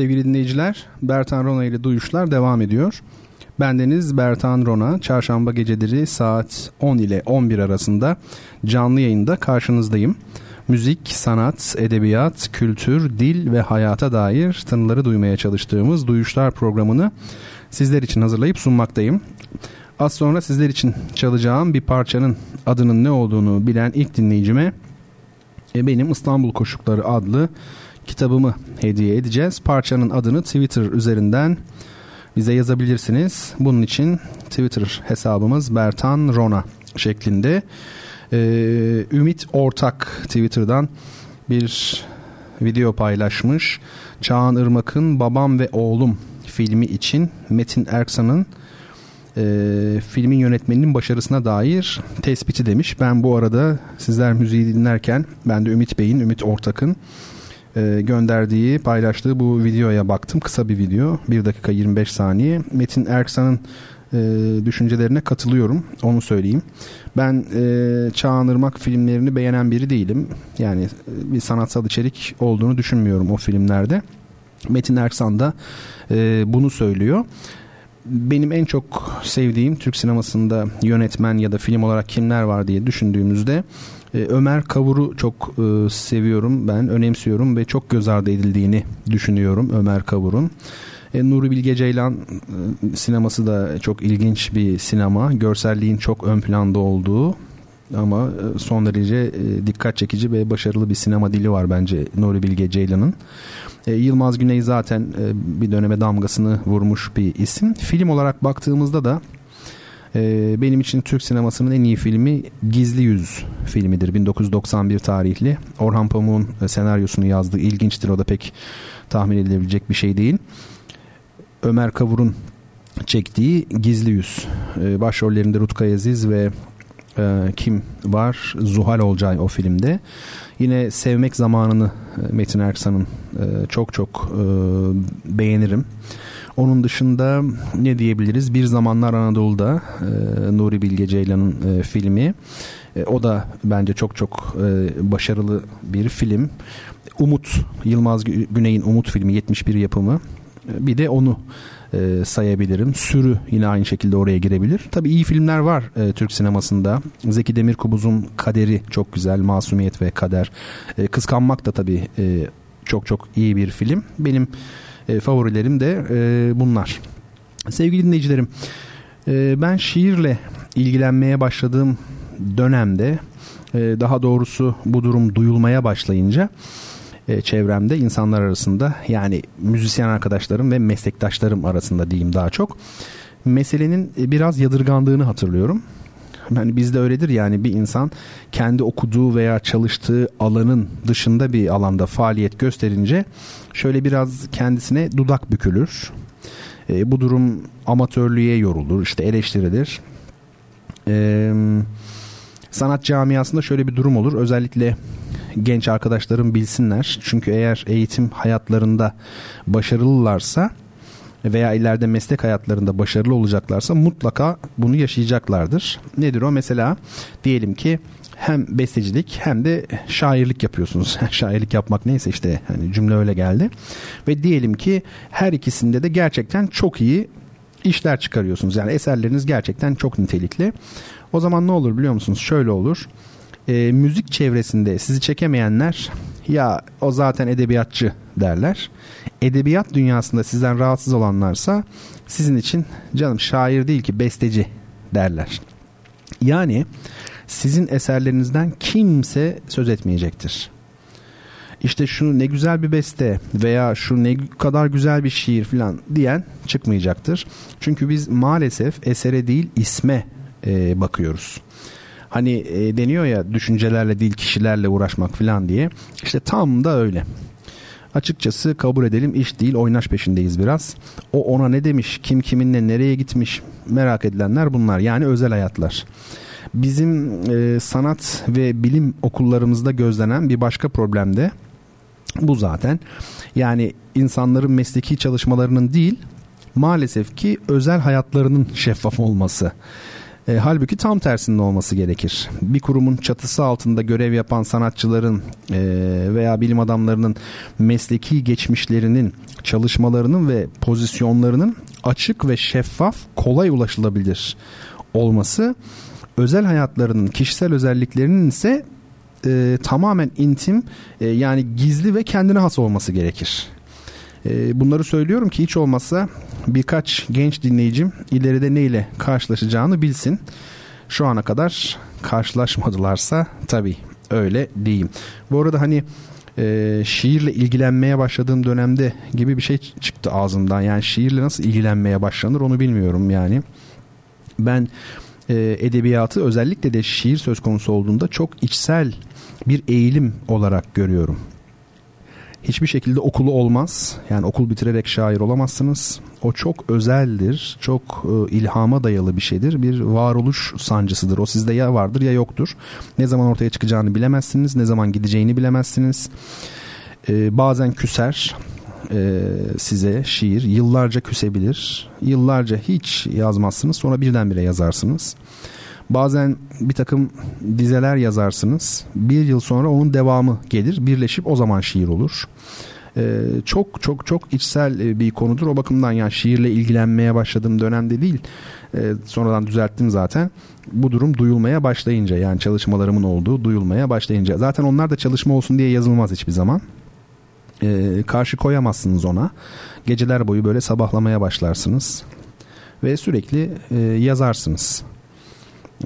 Sevgili dinleyiciler. Bertan Rona ile duyuşlar devam ediyor. Bendeniz Bertan Rona çarşamba geceleri saat 10 ile 11 arasında canlı yayında karşınızdayım. müzik, sanat, edebiyat, kültür, dil ve hayata dair tınıları duymaya çalıştığımız Duyuşlar programını sizler için hazırlayıp sunmaktayım. Az sonra sizler için çalacağım bir parçanın adının ne olduğunu bilen ilk dinleyicime e, benim İstanbul Koşukları adlı kitabımı hediye edeceğiz. Parçanın adını Twitter üzerinden bize yazabilirsiniz. Bunun için Twitter hesabımız Bertan Rona şeklinde. Ee, Ümit Ortak Twitter'dan bir video paylaşmış. Çağan Irmak'ın Babam ve Oğlum filmi için Metin Erksan'ın e, filmin yönetmeninin başarısına dair tespiti demiş. Ben bu arada sizler müziği dinlerken ben de Ümit Bey'in, Ümit Ortak'ın e, gönderdiği, paylaştığı bu videoya baktım. Kısa bir video. 1 dakika 25 saniye. Metin Erksan'ın e, düşüncelerine katılıyorum. Onu söyleyeyim. Ben e, Çağan Irmak filmlerini beğenen biri değilim. Yani e, bir sanatsal içerik olduğunu düşünmüyorum o filmlerde. Metin Erksan da bunu söylüyor. Benim en çok sevdiğim Türk sinemasında yönetmen ya da film olarak kimler var diye düşündüğümüzde e, Ömer Kavur'u çok e, seviyorum ben, önemsiyorum ve çok göz ardı edildiğini düşünüyorum Ömer Kavur'un. E, Nuri Bilge Ceylan e, sineması da çok ilginç bir sinema. Görselliğin çok ön planda olduğu ama son derece dikkat çekici ve başarılı bir sinema dili var bence Nuri Bilge Ceylan'ın. E, Yılmaz Güney zaten bir döneme damgasını vurmuş bir isim. Film olarak baktığımızda da e, benim için Türk sinemasının en iyi filmi Gizli Yüz filmidir. 1991 tarihli. Orhan Pamuk'un e, senaryosunu yazdığı ilginçtir. O da pek tahmin edilebilecek bir şey değil. Ömer Kavur'un çektiği Gizli Yüz. E, başrollerinde Rutkay Aziz ve e, kim var? Zuhal Olcay o filmde. Yine Sevmek Zamanını e, Metin Erksan'ın çok çok beğenirim. Onun dışında ne diyebiliriz? Bir Zamanlar Anadolu'da e, Nuri Bilge Ceylan'ın e, filmi. E, o da bence çok çok e, başarılı bir film. Umut, Yılmaz Güney'in Umut filmi 71 yapımı. E, bir de onu e, sayabilirim. Sürü yine aynı şekilde oraya girebilir. Tabii iyi filmler var e, Türk sinemasında. Zeki Demirkubuz'un Kaderi çok güzel. Masumiyet ve Kader. E, Kıskanmak da tabii e, çok çok iyi bir film. Benim e, favorilerim de e, bunlar. Sevgili dinleyicilerim e, ben şiirle ilgilenmeye başladığım dönemde daha doğrusu bu durum duyulmaya başlayınca çevremde insanlar arasında yani müzisyen arkadaşlarım ve meslektaşlarım arasında diyeyim daha çok meselenin biraz yadırgandığını hatırlıyorum. Yani bizde öyledir yani bir insan kendi okuduğu veya çalıştığı alanın dışında bir alanda faaliyet gösterince şöyle biraz kendisine dudak bükülür. E, bu durum amatörlüğe yorulur, işte eleştirilir. E, sanat camiasında şöyle bir durum olur. Özellikle genç arkadaşlarım bilsinler. Çünkü eğer eğitim hayatlarında başarılılarsa veya ileride meslek hayatlarında başarılı olacaklarsa mutlaka bunu yaşayacaklardır. Nedir o? Mesela diyelim ki hem bestecilik hem de şairlik yapıyorsunuz. şairlik yapmak neyse işte hani cümle öyle geldi. Ve diyelim ki her ikisinde de gerçekten çok iyi işler çıkarıyorsunuz. Yani eserleriniz gerçekten çok nitelikli. O zaman ne olur biliyor musunuz? Şöyle olur. E, müzik çevresinde sizi çekemeyenler ya o zaten edebiyatçı derler. Edebiyat dünyasında sizden rahatsız olanlarsa sizin için canım şair değil ki besteci derler. Yani sizin eserlerinizden kimse söz etmeyecektir. İşte şu ne güzel bir beste veya şu ne kadar güzel bir şiir falan diyen çıkmayacaktır. Çünkü biz maalesef esere değil isme e, bakıyoruz. Hani e, deniyor ya düşüncelerle değil kişilerle uğraşmak falan diye. İşte tam da öyle. Açıkçası kabul edelim iş değil oynaş peşindeyiz biraz. O ona ne demiş, kim kiminle nereye gitmiş merak edilenler bunlar. Yani özel hayatlar. Bizim e, sanat ve bilim okullarımızda gözlenen bir başka problem de bu zaten. Yani insanların mesleki çalışmalarının değil maalesef ki özel hayatlarının şeffaf olması. E, halbuki tam tersinin olması gerekir. Bir kurumun çatısı altında görev yapan sanatçıların e, veya bilim adamlarının mesleki geçmişlerinin, çalışmalarının ve pozisyonlarının açık ve şeffaf, kolay ulaşılabilir olması, özel hayatlarının kişisel özelliklerinin ise e, tamamen intim e, yani gizli ve kendine has olması gerekir. E, bunları söylüyorum ki hiç olmazsa birkaç genç dinleyicim ileride neyle karşılaşacağını bilsin. Şu ana kadar karşılaşmadılarsa tabii öyle diyeyim. Bu arada hani e, şiirle ilgilenmeye başladığım dönemde gibi bir şey çıktı ağzımdan. Yani şiirle nasıl ilgilenmeye başlanır onu bilmiyorum yani. Ben e, edebiyatı özellikle de şiir söz konusu olduğunda çok içsel bir eğilim olarak görüyorum. Hiçbir şekilde okulu olmaz. Yani okul bitirerek şair olamazsınız. O çok özeldir. Çok e, ilhama dayalı bir şeydir. Bir varoluş sancısıdır. O sizde ya vardır ya yoktur. Ne zaman ortaya çıkacağını bilemezsiniz. Ne zaman gideceğini bilemezsiniz. E, bazen küser e, size şiir. Yıllarca küsebilir. Yıllarca hiç yazmazsınız. Sonra birdenbire yazarsınız. Bazen bir takım dizeler yazarsınız. Bir yıl sonra onun devamı gelir. Birleşip o zaman şiir olur. Ee, çok çok çok içsel e, bir konudur. O bakımdan yani şiirle ilgilenmeye başladığım dönemde değil. E, sonradan düzelttim zaten. Bu durum duyulmaya başlayınca yani çalışmalarımın olduğu duyulmaya başlayınca. Zaten onlar da çalışma olsun diye yazılmaz hiçbir zaman. E, karşı koyamazsınız ona. Geceler boyu böyle sabahlamaya başlarsınız. Ve sürekli e, yazarsınız.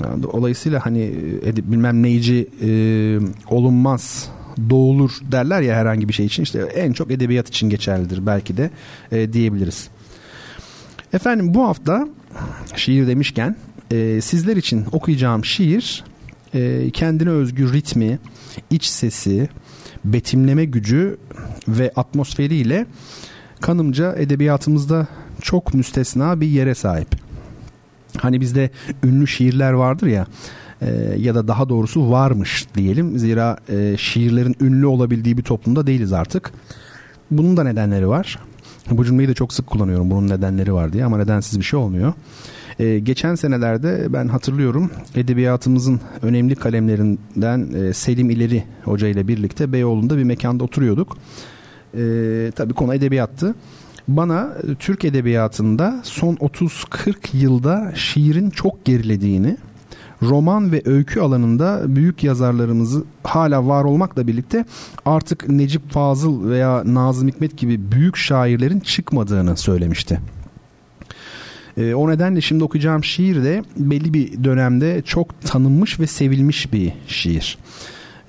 Dolayısıyla hani e, edip bilmem neyici e, olunmaz doğulur derler ya herhangi bir şey için işte en çok edebiyat için geçerlidir belki de e, diyebiliriz. Efendim bu hafta şiir demişken e, sizler için okuyacağım şiir e, kendine özgü ritmi, iç sesi, betimleme gücü ve atmosferiyle kanımca edebiyatımızda çok müstesna bir yere sahip. Hani bizde ünlü şiirler vardır ya e, ya da daha doğrusu varmış diyelim. Zira e, şiirlerin ünlü olabildiği bir toplumda değiliz artık. Bunun da nedenleri var. Bu cümleyi de çok sık kullanıyorum bunun nedenleri var diye ama nedensiz bir şey olmuyor. Ee, geçen senelerde ben hatırlıyorum edebiyatımızın önemli kalemlerinden e, Selim İleri Hoca ile birlikte Beyoğlu'nda bir mekanda oturuyorduk. Tabii konu edebiyattı. Bana e, Türk edebiyatında son 30-40 yılda şiirin çok gerilediğini, roman ve öykü alanında büyük yazarlarımızı hala var olmakla birlikte artık Necip Fazıl veya Nazım Hikmet gibi büyük şairlerin çıkmadığını söylemişti. E, o nedenle şimdi okuyacağım şiir de belli bir dönemde çok tanınmış ve sevilmiş bir şiir.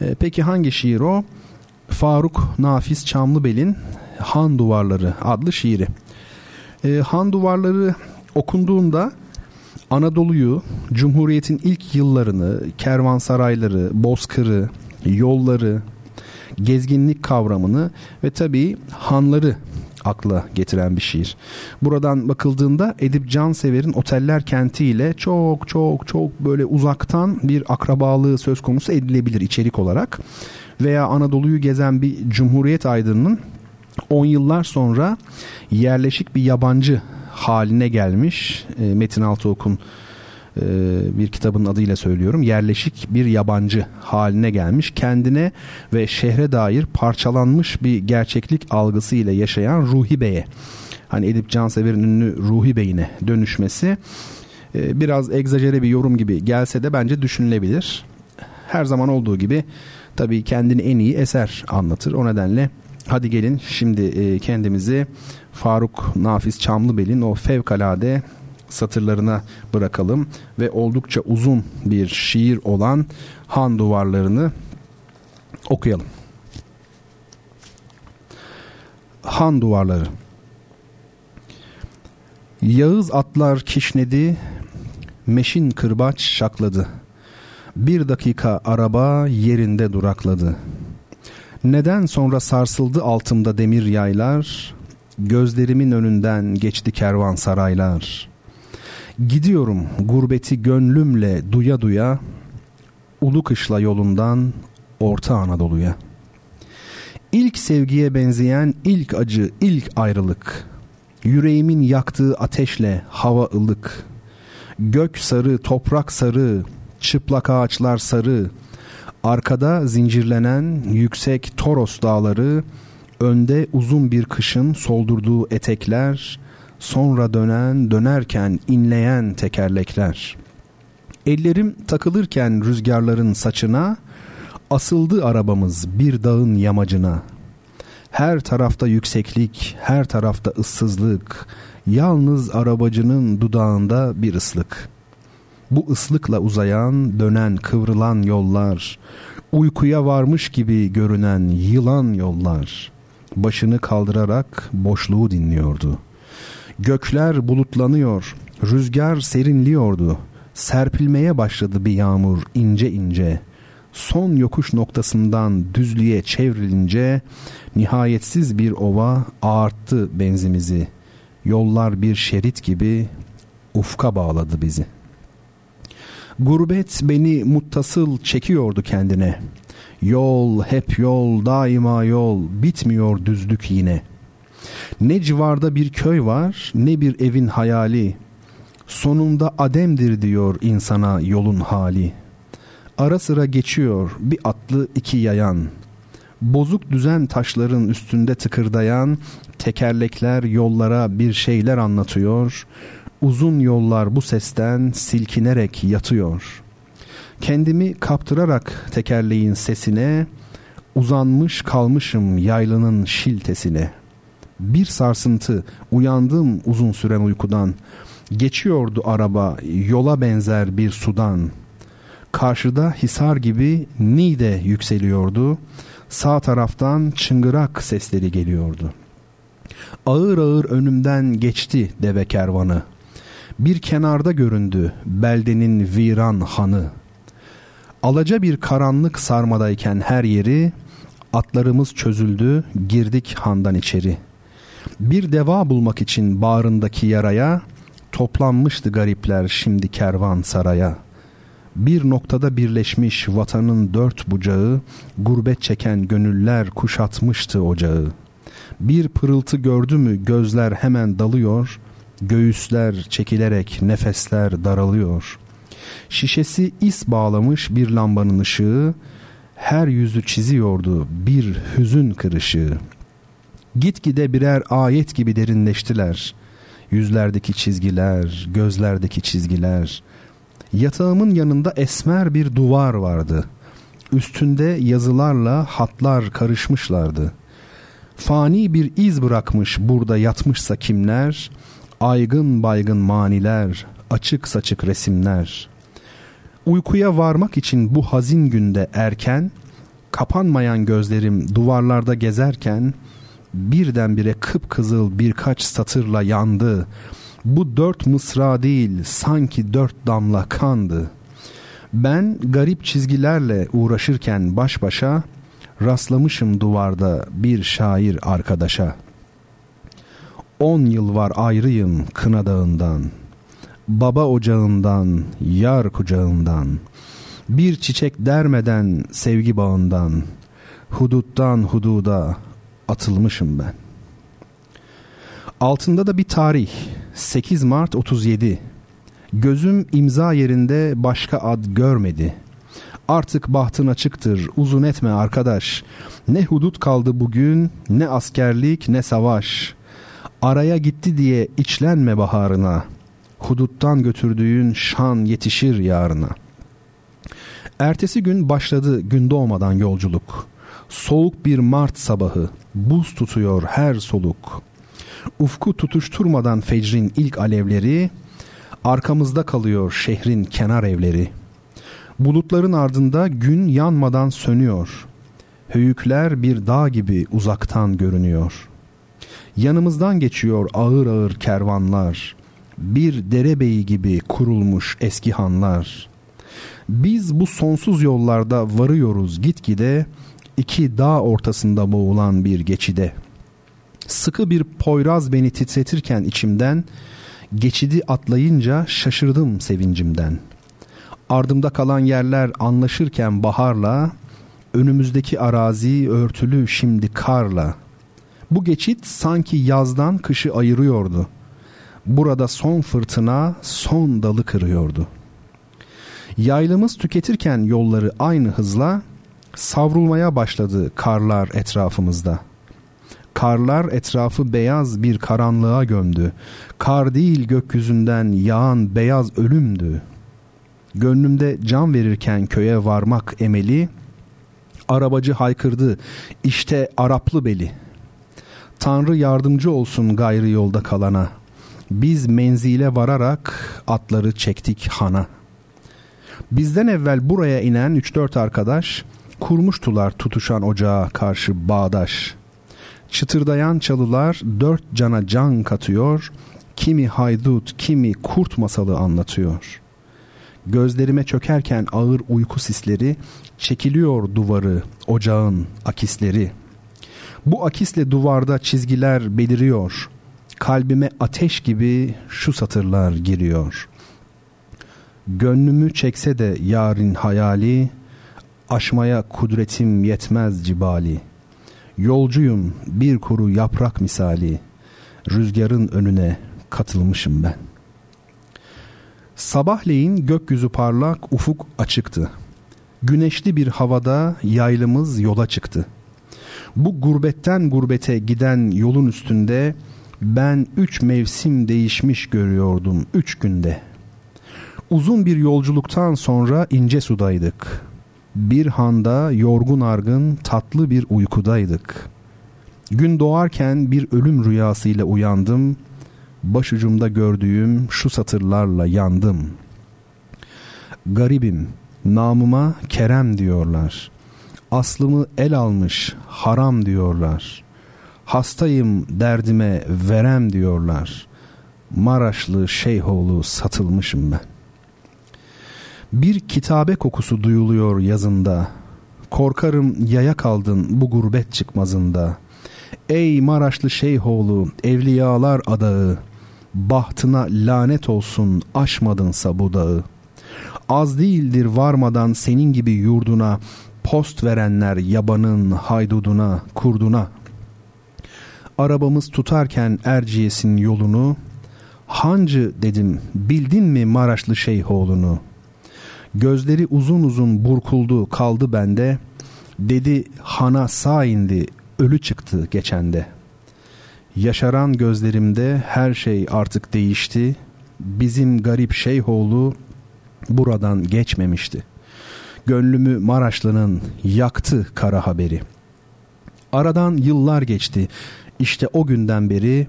E, peki hangi şiir o? Faruk Nafiz Çamlıbel'in Han Duvarları adlı şiiri. E, Han Duvarları okunduğunda Anadolu'yu, Cumhuriyet'in ilk yıllarını, kervansarayları, bozkırı, yolları, gezginlik kavramını ve tabii hanları akla getiren bir şiir. Buradan bakıldığında Edip Cansever'in Oteller Kenti ile çok çok çok böyle uzaktan bir akrabalığı söz konusu edilebilir içerik olarak. Veya Anadolu'yu gezen bir Cumhuriyet aydınının 10 yıllar sonra yerleşik bir yabancı haline gelmiş. E, Metin Altıok'un e, bir kitabın adıyla söylüyorum. Yerleşik bir yabancı haline gelmiş. Kendine ve şehre dair parçalanmış bir gerçeklik algısı ile yaşayan Ruhi Bey'e hani Edip Cansever'in ünlü Ruhi Bey'ine dönüşmesi e, biraz egzajere bir yorum gibi gelse de bence düşünülebilir. Her zaman olduğu gibi tabii kendini en iyi eser anlatır. O nedenle hadi gelin şimdi kendimizi Faruk Nafiz Çamlıbel'in o fevkalade satırlarına bırakalım ve oldukça uzun bir şiir olan Han Duvarlarını okuyalım. Han Duvarları Yağız atlar kişnedi, meşin kırbaç şakladı. Bir dakika araba yerinde durakladı. Neden sonra sarsıldı altımda demir yaylar, Gözlerimin önünden geçti kervan saraylar. Gidiyorum gurbeti gönlümle duya duya, Ulu kışla yolundan Orta Anadolu'ya. İlk sevgiye benzeyen ilk acı, ilk ayrılık. Yüreğimin yaktığı ateşle hava ılık. Gök sarı, toprak sarı, çıplak ağaçlar sarı. Arkada zincirlenen yüksek Toros dağları, önde uzun bir kışın soldurduğu etekler, sonra dönen dönerken inleyen tekerlekler. Ellerim takılırken rüzgarların saçına, Asıldı arabamız bir dağın yamacına. Her tarafta yükseklik, her tarafta ıssızlık. Yalnız arabacının dudağında bir ıslık. Bu ıslıkla uzayan, dönen, kıvrılan yollar, uykuya varmış gibi görünen yılan yollar. Başını kaldırarak boşluğu dinliyordu. Gökler bulutlanıyor, rüzgar serinliyordu. Serpilmeye başladı bir yağmur ince ince. Son yokuş noktasından düzlüğe çevrilince nihayetsiz bir ova ağarttı benzimizi. Yollar bir şerit gibi ufka bağladı bizi. Gurbet beni muttasıl çekiyordu kendine. Yol hep yol daima yol bitmiyor düzlük yine. Ne civarda bir köy var ne bir evin hayali. Sonunda ademdir diyor insana yolun hali. Ara sıra geçiyor bir atlı iki yayan. Bozuk düzen taşların üstünde tıkırdayan tekerlekler yollara bir şeyler anlatıyor. Uzun yollar bu sesten silkinerek yatıyor. Kendimi kaptırarak tekerleğin sesine uzanmış kalmışım yaylının şiltesine. Bir sarsıntı uyandım uzun süren uykudan. Geçiyordu araba yola benzer bir sudan. Karşıda Hisar gibi Nide yükseliyordu. Sağ taraftan çıngırak sesleri geliyordu. Ağır ağır önümden geçti deve kervanı. Bir kenarda göründü beldenin viran hanı. Alaca bir karanlık sarmadayken her yeri atlarımız çözüldü girdik handan içeri. Bir deva bulmak için bağrındaki yaraya toplanmıştı garipler şimdi kervan saraya. Bir noktada birleşmiş vatanın dört bucağı, gurbet çeken gönüller kuşatmıştı ocağı. Bir pırıltı gördü mü gözler hemen dalıyor, göğüsler çekilerek nefesler daralıyor. Şişesi is bağlamış bir lambanın ışığı, her yüzü çiziyordu bir hüzün kırışığı. Gitgide birer ayet gibi derinleştiler. Yüzlerdeki çizgiler, gözlerdeki çizgiler. Yatağımın yanında esmer bir duvar vardı. Üstünde yazılarla hatlar karışmışlardı. Fani bir iz bırakmış burada yatmışsa kimler, aygın baygın maniler, açık saçık resimler. Uykuya varmak için bu hazin günde erken, kapanmayan gözlerim duvarlarda gezerken, birdenbire kıpkızıl birkaç satırla yandı. Bu dört mısra değil sanki dört damla kandı. Ben garip çizgilerle uğraşırken baş başa rastlamışım duvarda bir şair arkadaşa. On yıl var ayrıyım kına dağından, baba ocağından, yar kucağından, bir çiçek dermeden sevgi bağından, huduttan hududa atılmışım ben. Altında da bir tarih 8 Mart 37. Gözüm imza yerinde başka ad görmedi. Artık bahtın açıktır uzun etme arkadaş. Ne hudut kaldı bugün ne askerlik ne savaş. Araya gitti diye içlenme baharına. Huduttan götürdüğün şan yetişir yarına. Ertesi gün başladı gün doğmadan yolculuk. Soğuk bir Mart sabahı buz tutuyor her soluk. Ufku tutuşturmadan fecrin ilk alevleri, arkamızda kalıyor şehrin kenar evleri. Bulutların ardında gün yanmadan sönüyor. Höyükler bir dağ gibi uzaktan görünüyor. Yanımızdan geçiyor ağır ağır kervanlar. Bir derebeyi gibi kurulmuş eski hanlar. Biz bu sonsuz yollarda varıyoruz gitgide iki dağ ortasında boğulan bir geçide. Sıkı bir poyraz beni titretirken içimden, geçidi atlayınca şaşırdım sevincimden. Ardımda kalan yerler anlaşırken baharla, önümüzdeki arazi örtülü şimdi karla. Bu geçit sanki yazdan kışı ayırıyordu. Burada son fırtına son dalı kırıyordu. Yaylımız tüketirken yolları aynı hızla savrulmaya başladı karlar etrafımızda. Karlar etrafı beyaz bir karanlığa gömdü. Kar değil gökyüzünden yağan beyaz ölümdü. Gönlümde can verirken köye varmak emeli, Arabacı haykırdı işte Araplı beli. Tanrı yardımcı olsun gayrı yolda kalana. Biz menzile vararak atları çektik hana. Bizden evvel buraya inen 3-4 arkadaş kurmuştular tutuşan ocağa karşı bağdaş. Çıtırdayan çalılar dört cana can katıyor, kimi haydut, kimi kurt masalı anlatıyor. Gözlerime çökerken ağır uyku sisleri, çekiliyor duvarı, ocağın akisleri. Bu akisle duvarda çizgiler beliriyor. Kalbime ateş gibi şu satırlar giriyor. Gönlümü çekse de yarın hayali, aşmaya kudretim yetmez cibali. Yolcuyum bir kuru yaprak misali, rüzgarın önüne katılmışım ben. Sabahleyin gökyüzü parlak, ufuk açıktı. Güneşli bir havada yaylımız yola çıktı. Bu gurbetten gurbete giden yolun üstünde ben üç mevsim değişmiş görüyordum üç günde. Uzun bir yolculuktan sonra ince sudaydık. Bir handa yorgun argın tatlı bir uykudaydık. Gün doğarken bir ölüm rüyasıyla uyandım. Başucumda gördüğüm şu satırlarla yandım. Garibim, namıma Kerem diyorlar. Aslımı el almış haram diyorlar. Hastayım derdime verem diyorlar. Maraşlı Şeyhoğlu satılmışım ben. Bir kitabe kokusu duyuluyor yazında. Korkarım yaya kaldın bu gurbet çıkmazında. Ey Maraşlı Şeyhoğlu, evliyalar adağı, bahtına lanet olsun aşmadınsa bu dağı. Az değildir varmadan senin gibi yurduna, post verenler yabanın hayduduna, kurduna. Arabamız tutarken Erciyes'in yolunu, Hancı dedim bildin mi Maraşlı Şeyhoğlu'nu?'' Gözleri uzun uzun burkuldu kaldı bende. Dedi hana sağ indi ölü çıktı geçende. Yaşaran gözlerimde her şey artık değişti. Bizim garip şeyhoğlu buradan geçmemişti. Gönlümü Maraşlı'nın yaktı kara haberi. Aradan yıllar geçti. İşte o günden beri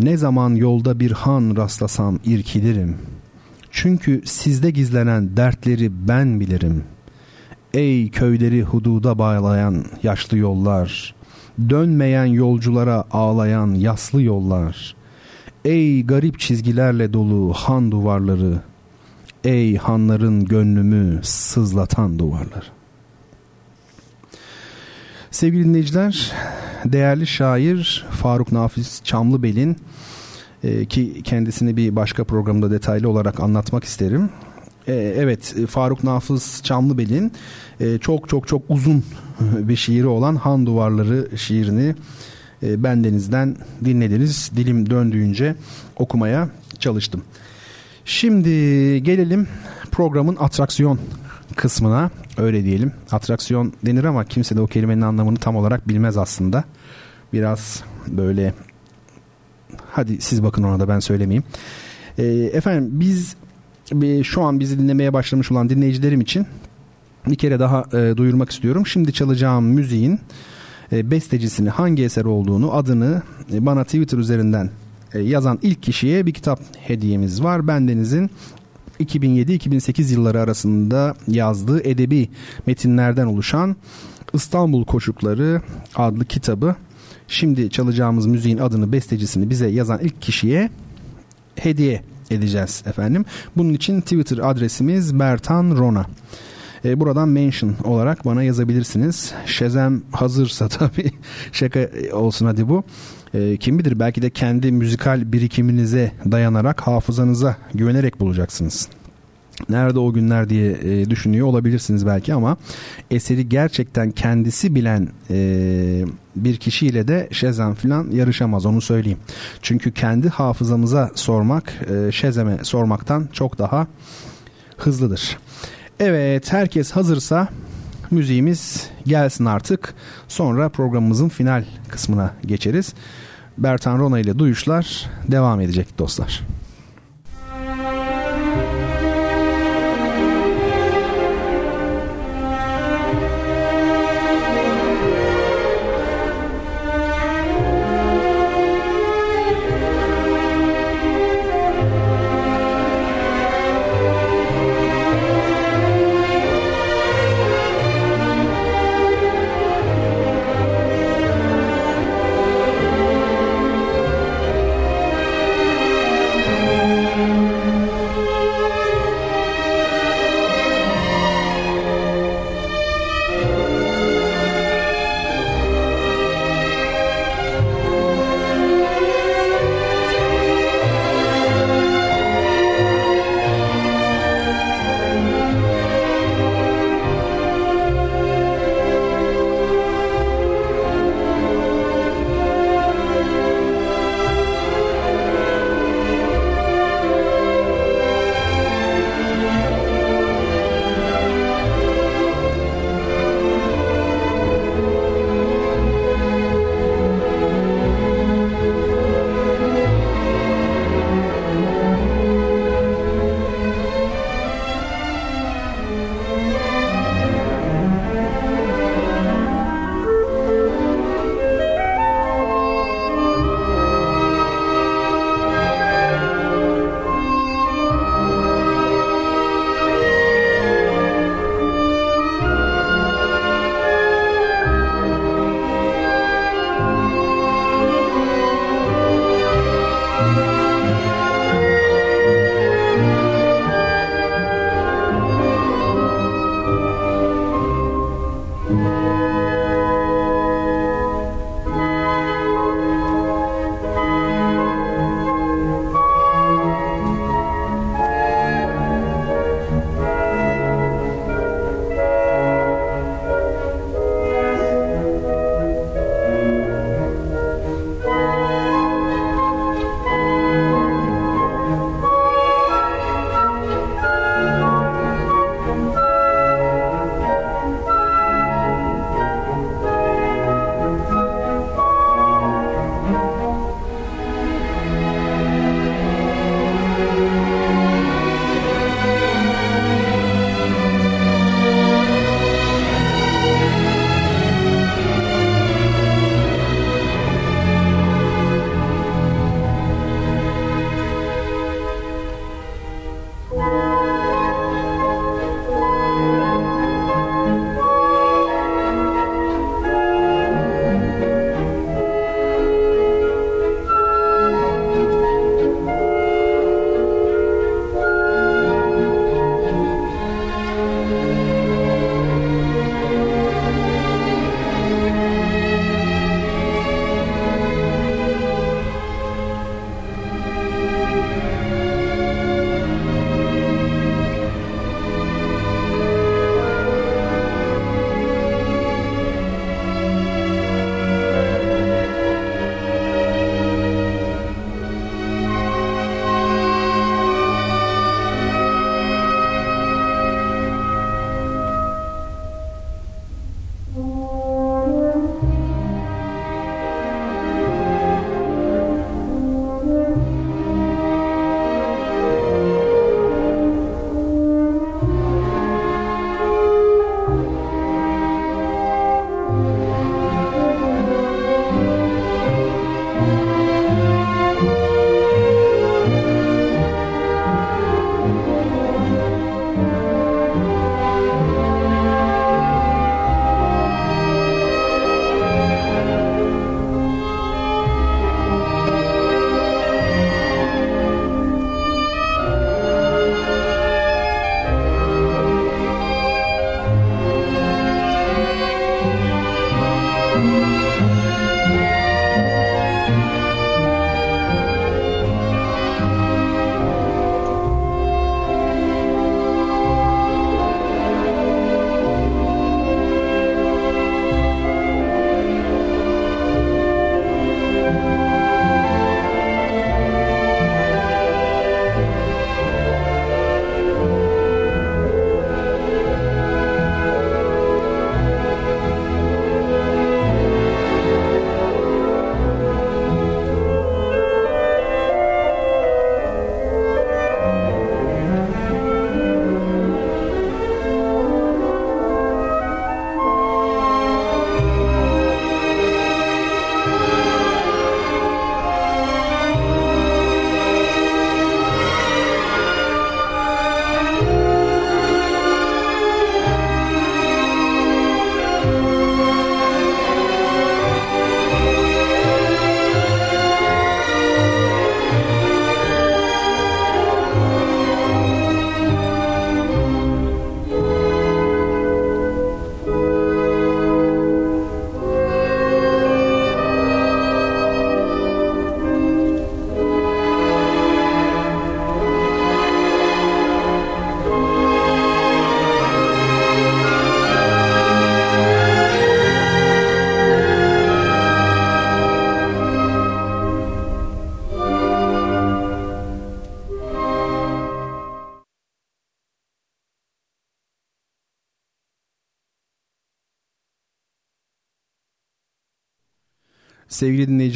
ne zaman yolda bir han rastlasam irkilirim.'' Çünkü sizde gizlenen dertleri ben bilirim. Ey köyleri hududa bağlayan yaşlı yollar, dönmeyen yolculara ağlayan yaslı yollar. Ey garip çizgilerle dolu han duvarları, ey hanların gönlümü sızlatan duvarlar. Sevgili dinleyiciler, değerli şair Faruk Nafiz Çamlıbel'in e, ki kendisini bir başka programda detaylı olarak anlatmak isterim. E, evet Faruk Nafız Çamlıbel'in e, çok çok çok uzun bir şiiri olan Han Duvarları şiirini e, bendenizden dinlediniz. Dilim döndüğünce okumaya çalıştım. Şimdi gelelim programın atraksiyon kısmına öyle diyelim. Atraksiyon denir ama kimse de o kelimenin anlamını tam olarak bilmez aslında. Biraz böyle Hadi siz bakın ona da ben söylemeyeyim. E, efendim biz e, şu an bizi dinlemeye başlamış olan dinleyicilerim için bir kere daha e, duyurmak istiyorum. Şimdi çalacağım müziğin e, bestecisini hangi eser olduğunu adını e, bana Twitter üzerinden yazan ilk kişiye bir kitap hediyemiz var. Bendenizin 2007-2008 yılları arasında yazdığı edebi metinlerden oluşan İstanbul Koşukları adlı kitabı Şimdi çalacağımız müziğin adını bestecisini bize yazan ilk kişiye hediye edeceğiz efendim. Bunun için Twitter adresimiz Bertan Rona. E, buradan mention olarak bana yazabilirsiniz. Şezem hazırsa tabii şaka olsun hadi bu. E, kim bilir belki de kendi müzikal birikiminize dayanarak hafızanıza güvenerek bulacaksınız nerede o günler diye e, düşünüyor olabilirsiniz belki ama eseri gerçekten kendisi bilen e, bir kişiyle de Şezem falan yarışamaz onu söyleyeyim. Çünkü kendi hafızamıza sormak e, Şezem'e sormaktan çok daha hızlıdır. Evet herkes hazırsa müziğimiz gelsin artık. Sonra programımızın final kısmına geçeriz. Bertan Rona ile duyuşlar devam edecek dostlar.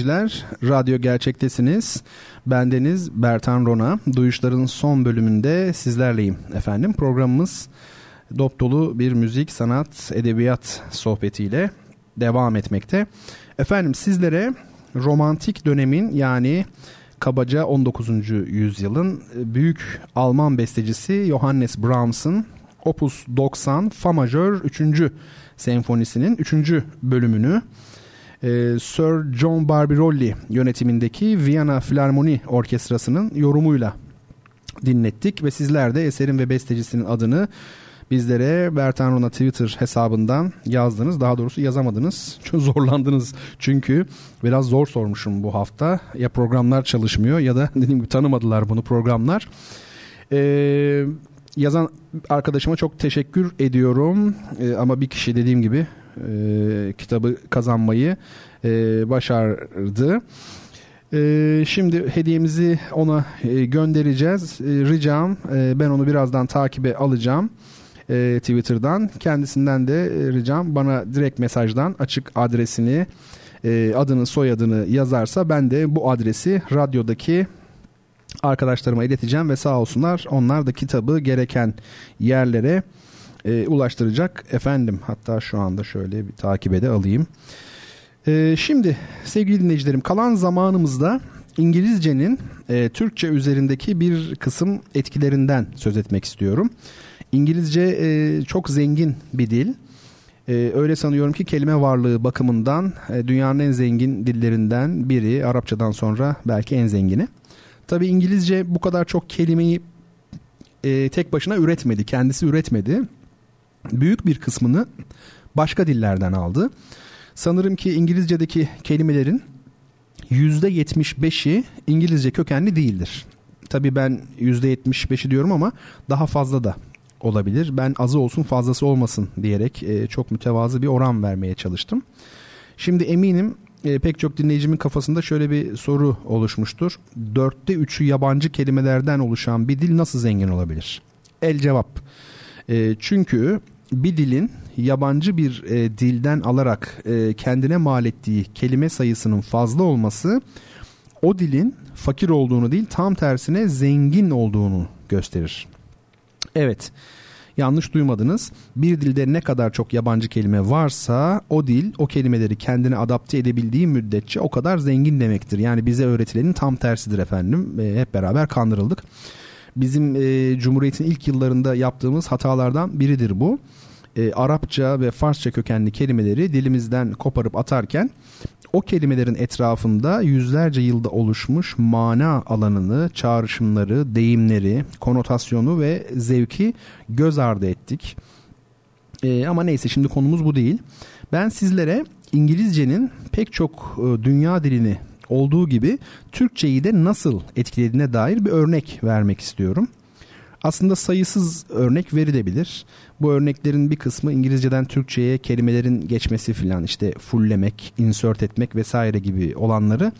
Dinleyiciler, radyo gerçektesiniz. Bendeniz Bertan Rona. Duyuşların son bölümünde sizlerleyim efendim. Programımız dop dolu bir müzik, sanat, edebiyat sohbetiyle devam etmekte. Efendim sizlere romantik dönemin yani kabaca 19. yüzyılın büyük Alman bestecisi Johannes Brahms'ın Opus 90 Fa majör 3. senfonisinin 3. bölümünü e, Sir John Barbirolli yönetimindeki Viyana Filarmoni Orkestrası'nın yorumuyla dinlettik ve sizler de eserin ve bestecisinin adını bizlere Bertan Rona Twitter hesabından yazdınız. Daha doğrusu yazamadınız. Çok zorlandınız çünkü biraz zor sormuşum bu hafta. Ya programlar çalışmıyor ya da dediğim gibi tanımadılar bunu programlar. Ee, yazan arkadaşıma çok teşekkür ediyorum. Ee, ama bir kişi dediğim gibi e, kitabı kazanmayı e, başardı. E, şimdi hediyemizi ona e, göndereceğiz. E, ricam e, ben onu birazdan takibe alacağım Twitter'dan. Kendisinden de ricam bana direkt mesajdan açık adresini, e, adını, soyadını yazarsa ben de bu adresi radyodaki arkadaşlarıma ileteceğim ve sağ olsunlar onlar da kitabı gereken yerlere e, ulaştıracak efendim. Hatta şu anda şöyle bir takibe de alayım. E, şimdi sevgili dinleyicilerim kalan zamanımızda İngilizcenin e, Türkçe üzerindeki bir kısım etkilerinden söz etmek istiyorum. İngilizce e, çok zengin bir dil. E, öyle sanıyorum ki kelime varlığı bakımından e, dünyanın en zengin dillerinden biri. Arapçadan sonra belki en zengini. Tabi İngilizce bu kadar çok kelimeyi e, tek başına üretmedi. Kendisi üretmedi. Büyük bir kısmını başka dillerden aldı. Sanırım ki İngilizce'deki kelimelerin %75'i İngilizce kökenli değildir. Tabi ben %75'i diyorum ama daha fazla da olabilir. Ben azı olsun fazlası olmasın diyerek e, çok mütevazı bir oran vermeye çalıştım. Şimdi eminim e, pek çok dinleyicimin kafasında şöyle bir soru oluşmuştur. Dörtte üçü yabancı kelimelerden oluşan bir dil nasıl zengin olabilir? El cevap. E, çünkü bir dilin yabancı bir e, dilden alarak e, kendine mal ettiği kelime sayısının fazla olması o dilin fakir olduğunu değil tam tersine zengin olduğunu gösterir. Evet. Yanlış duymadınız. Bir dilde ne kadar çok yabancı kelime varsa o dil o kelimeleri kendine adapte edebildiği müddetçe o kadar zengin demektir. Yani bize öğretilenin tam tersidir efendim. E, hep beraber kandırıldık. Bizim e, Cumhuriyet'in ilk yıllarında yaptığımız hatalardan biridir bu. E, Arapça ve Farsça kökenli kelimeleri dilimizden koparıp atarken o kelimelerin etrafında yüzlerce yılda oluşmuş mana alanını, çağrışımları, deyimleri, konotasyonu ve zevki göz ardı ettik. Ee, ama neyse şimdi konumuz bu değil. Ben sizlere İngilizcenin pek çok e, dünya dilini olduğu gibi Türkçeyi de nasıl etkilediğine dair bir örnek vermek istiyorum. Aslında sayısız örnek verilebilir. Bu örneklerin bir kısmı İngilizceden Türkçe'ye kelimelerin geçmesi filan işte fulllemek, insert etmek vesaire gibi olanları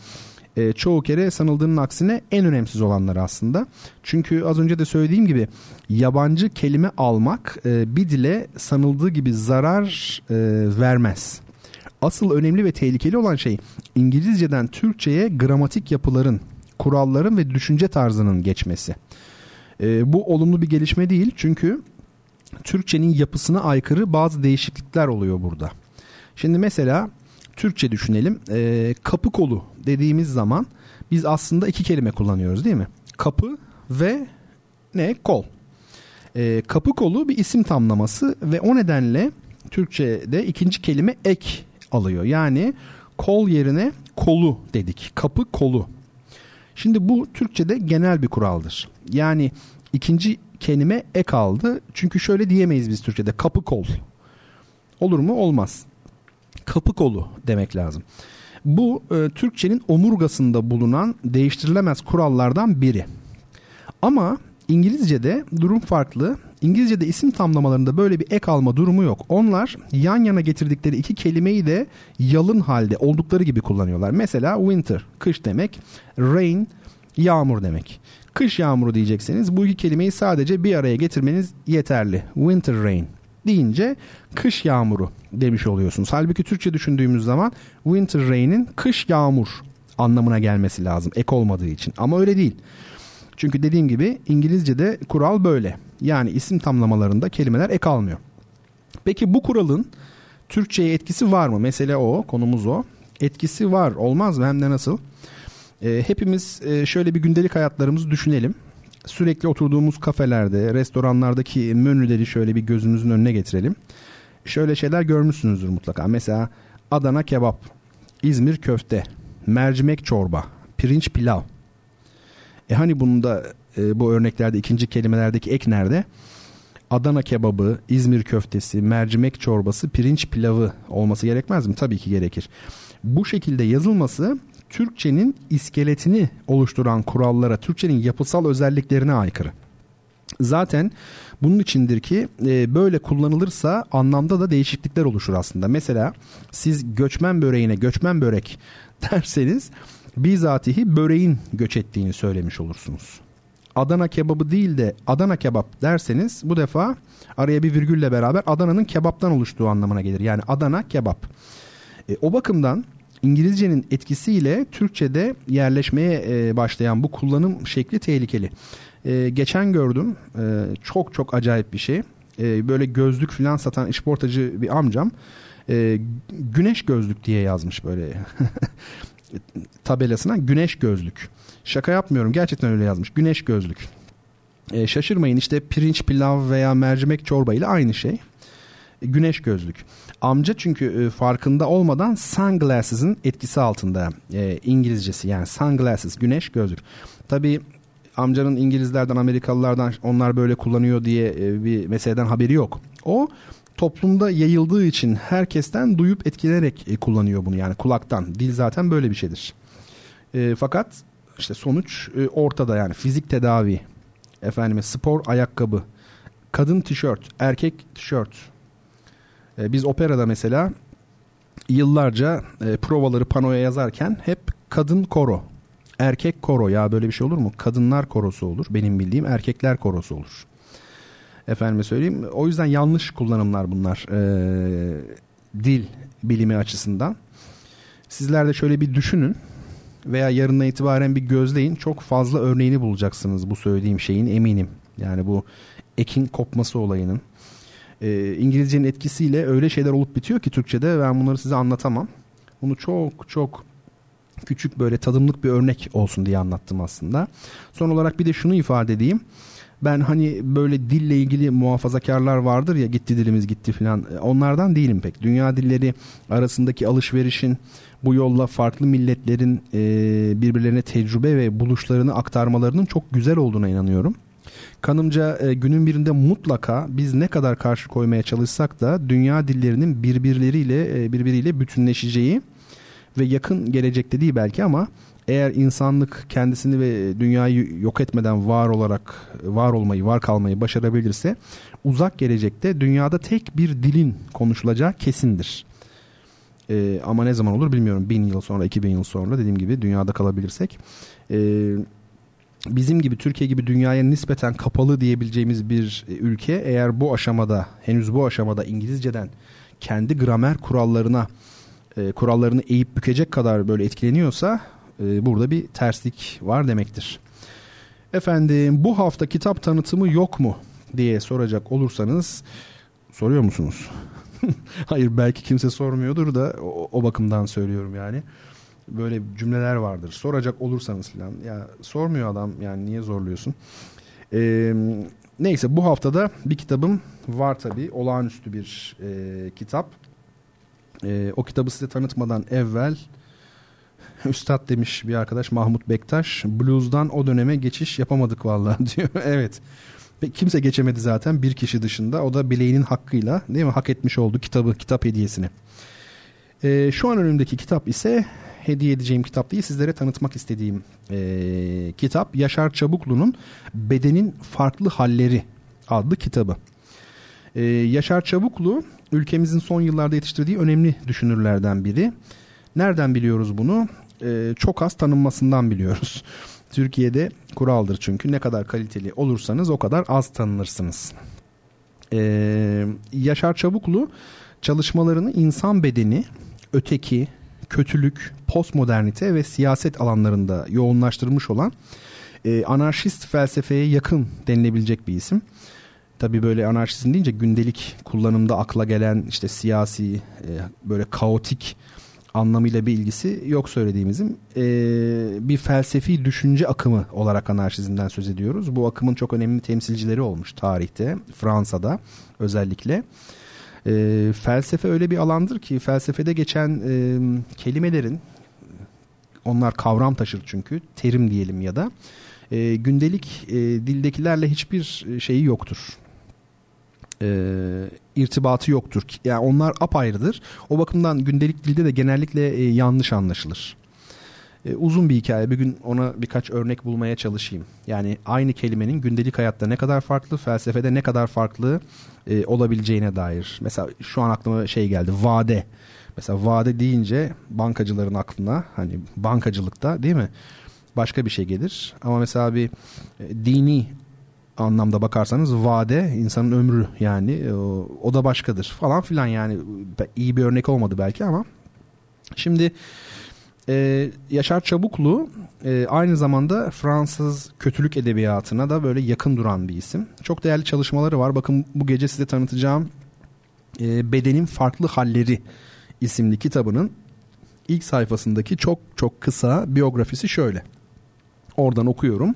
e, çoğu kere sanıldığının aksine en önemsiz olanları aslında. Çünkü az önce de söylediğim gibi yabancı kelime almak e, bir dile sanıldığı gibi zarar e, vermez. Asıl önemli ve tehlikeli olan şey İngilizceden Türkçe'ye gramatik yapıların, kuralların ve düşünce tarzının geçmesi. E, bu olumlu bir gelişme değil çünkü Türkçenin yapısına aykırı bazı değişiklikler oluyor burada. Şimdi mesela Türkçe düşünelim. E, kapı kolu dediğimiz zaman biz aslında iki kelime kullanıyoruz değil mi? Kapı ve ne? Kol. E, kapı kolu bir isim tamlaması ve o nedenle Türkçe'de ikinci kelime ek alıyor. Yani kol yerine kolu dedik. Kapı kolu. Şimdi bu Türkçe'de genel bir kuraldır. Yani ikinci kelime ek aldı. Çünkü şöyle diyemeyiz biz Türkçe'de kapı kol. Olur mu? Olmaz. Kapı kolu demek lazım. Bu e, Türkçenin omurgasında bulunan değiştirilemez kurallardan biri. Ama İngilizce'de durum farklı. İngilizce'de isim tamlamalarında böyle bir ek alma durumu yok. Onlar yan yana getirdikleri iki kelimeyi de yalın halde oldukları gibi kullanıyorlar. Mesela winter kış demek, rain yağmur demek. Kış yağmuru diyecekseniz bu iki kelimeyi sadece bir araya getirmeniz yeterli. Winter rain deyince kış yağmuru demiş oluyorsunuz. Halbuki Türkçe düşündüğümüz zaman winter rain'in kış yağmur anlamına gelmesi lazım ek olmadığı için. Ama öyle değil. Çünkü dediğim gibi İngilizce'de kural böyle. Yani isim tamlamalarında kelimeler ek almıyor. Peki bu kuralın Türkçe'ye etkisi var mı? Mesele o, konumuz o. Etkisi var, olmaz mı? Hem de nasıl? E, hepimiz şöyle bir gündelik hayatlarımızı düşünelim. Sürekli oturduğumuz kafelerde, restoranlardaki menüleri şöyle bir gözümüzün önüne getirelim. Şöyle şeyler görmüşsünüzdür mutlaka. Mesela Adana kebap, İzmir köfte, mercimek çorba, pirinç pilav. E hani bunda e, bu örneklerde ikinci kelimelerdeki ek nerede? Adana kebabı, İzmir köftesi, mercimek çorbası, pirinç pilavı olması gerekmez mi? Tabii ki gerekir. Bu şekilde yazılması Türkçenin iskeletini oluşturan kurallara, Türkçenin yapısal özelliklerine aykırı. Zaten bunun içindir ki e, böyle kullanılırsa anlamda da değişiklikler oluşur aslında. Mesela siz göçmen böreğine göçmen börek derseniz bizatihi böreğin göç ettiğini söylemiş olursunuz. Adana kebabı değil de Adana kebap derseniz bu defa araya bir virgülle beraber Adana'nın kebaptan oluştuğu anlamına gelir. Yani Adana kebap. E, o bakımdan İngilizcenin etkisiyle Türkçe'de yerleşmeye e, başlayan bu kullanım şekli tehlikeli. E, geçen gördüm e, çok çok acayip bir şey. E, böyle gözlük falan satan işportacı bir amcam e, güneş gözlük diye yazmış böyle tabelasına güneş gözlük. Şaka yapmıyorum gerçekten öyle yazmış güneş gözlük. E, şaşırmayın işte pirinç pilav veya mercimek çorba ile aynı şey. E, güneş gözlük. Amca çünkü e, farkında olmadan sunglasses'ın etkisi altında e, İngilizcesi yani sunglasses güneş gözlük. Tabi amcanın İngilizlerden Amerikalılardan onlar böyle kullanıyor diye e, bir meseleden haberi yok. O toplumda yayıldığı için herkesten duyup etkilenerek e, kullanıyor bunu yani kulaktan. Dil zaten böyle bir şeydir. E, fakat işte sonuç e, ortada yani fizik tedavi, efendime spor ayakkabı, kadın tişört, erkek tişört. E, biz operada mesela yıllarca e, provaları panoya yazarken hep kadın koro, erkek koro ya böyle bir şey olur mu? Kadınlar korosu olur benim bildiğim erkekler korosu olur. Efendime söyleyeyim. O yüzden yanlış kullanımlar bunlar. E, dil bilimi açısından. Sizler de şöyle bir düşünün veya yarından itibaren bir gözleyin. Çok fazla örneğini bulacaksınız bu söylediğim şeyin eminim. Yani bu ekin kopması olayının. E, İngilizcenin etkisiyle öyle şeyler olup bitiyor ki Türkçe'de ben bunları size anlatamam. Bunu çok çok küçük böyle tadımlık bir örnek olsun diye anlattım aslında. Son olarak bir de şunu ifade edeyim. Ben hani böyle dille ilgili muhafazakarlar vardır ya gitti dilimiz gitti filan onlardan değilim pek. Dünya dilleri arasındaki alışverişin bu yolla farklı milletlerin e, birbirlerine tecrübe ve buluşlarını aktarmalarının çok güzel olduğuna inanıyorum. Kanımca e, günün birinde mutlaka biz ne kadar karşı koymaya çalışsak da dünya dillerinin birbirleriyle e, birbiriyle bütünleşeceği ve yakın gelecekte değil belki ama eğer insanlık kendisini ve dünyayı yok etmeden var olarak var olmayı, var kalmayı başarabilirse uzak gelecekte dünyada tek bir dilin konuşulacağı kesindir. Ee, ama ne zaman olur bilmiyorum. Bin yıl sonra, iki bin yıl sonra dediğim gibi dünyada kalabilirsek. Ee, bizim gibi Türkiye gibi dünyaya nispeten kapalı diyebileceğimiz bir ülke eğer bu aşamada henüz bu aşamada İngilizceden kendi gramer kurallarına e, kurallarını eğip bükecek kadar böyle etkileniyorsa e, burada bir terslik var demektir. Efendim bu hafta kitap tanıtımı yok mu diye soracak olursanız soruyor musunuz? Hayır belki kimse sormuyordur da o, o bakımdan söylüyorum yani. Böyle cümleler vardır. Soracak olursanız falan. Ya sormuyor adam yani niye zorluyorsun? Ee, neyse bu haftada bir kitabım var tabii. Olağanüstü bir e, kitap. E, o kitabı size tanıtmadan evvel Üstad demiş bir arkadaş Mahmut Bektaş. Blues'dan o döneme geçiş yapamadık vallahi diyor. evet. Kimse geçemedi zaten bir kişi dışında. O da bileğinin hakkıyla değil mi? Hak etmiş oldu kitabı, kitap hediyesini. Ee, şu an önümdeki kitap ise hediye edeceğim kitap değil sizlere tanıtmak istediğim e, kitap Yaşar Çabuklu'nun Bedenin Farklı Halleri adlı kitabı. Ee, Yaşar Çabuklu ülkemizin son yıllarda yetiştirdiği önemli düşünürlerden biri. Nereden biliyoruz bunu? Ee, çok az tanınmasından biliyoruz. Türkiye'de kuraldır çünkü ne kadar kaliteli olursanız o kadar az tanınırsınız. Ee, Yaşar Çabuklu çalışmalarını insan bedeni, öteki, kötülük, postmodernite ve siyaset alanlarında yoğunlaştırmış olan e, anarşist felsefeye yakın denilebilecek bir isim. Tabii böyle anarşizm deyince gündelik kullanımda akla gelen işte siyasi e, böyle kaotik anlamıyla bir ilgisi yok söylediğimizin e, bir felsefi düşünce akımı olarak anarşizmden söz ediyoruz. Bu akımın çok önemli temsilcileri olmuş tarihte Fransa'da özellikle. E, felsefe öyle bir alandır ki felsefede geçen e, kelimelerin onlar kavram taşır çünkü terim diyelim ya da e, gündelik e, dildekilerle hiçbir şeyi yoktur e, irtibatı yoktur. Yani onlar apayrıdır. O bakımdan gündelik dilde de genellikle e, yanlış anlaşılır. E, uzun bir hikaye. Bir gün ona birkaç örnek bulmaya çalışayım. Yani aynı kelimenin gündelik hayatta ne kadar farklı, felsefede ne kadar farklı e, olabileceğine dair. Mesela şu an aklıma şey geldi. Vade. Mesela vade deyince bankacıların aklına hani bankacılıkta değil mi? Başka bir şey gelir. Ama mesela bir e, dini anlamda bakarsanız vade insanın ömrü yani o, o da başkadır falan filan yani iyi bir örnek olmadı belki ama şimdi e, Yaşar Çabuklu e, aynı zamanda Fransız kötülük edebiyatına da böyle yakın duran bir isim. Çok değerli çalışmaları var. Bakın bu gece size tanıtacağım e, Bedenin Farklı Halleri isimli kitabının ilk sayfasındaki çok çok kısa biyografisi şöyle. Oradan okuyorum.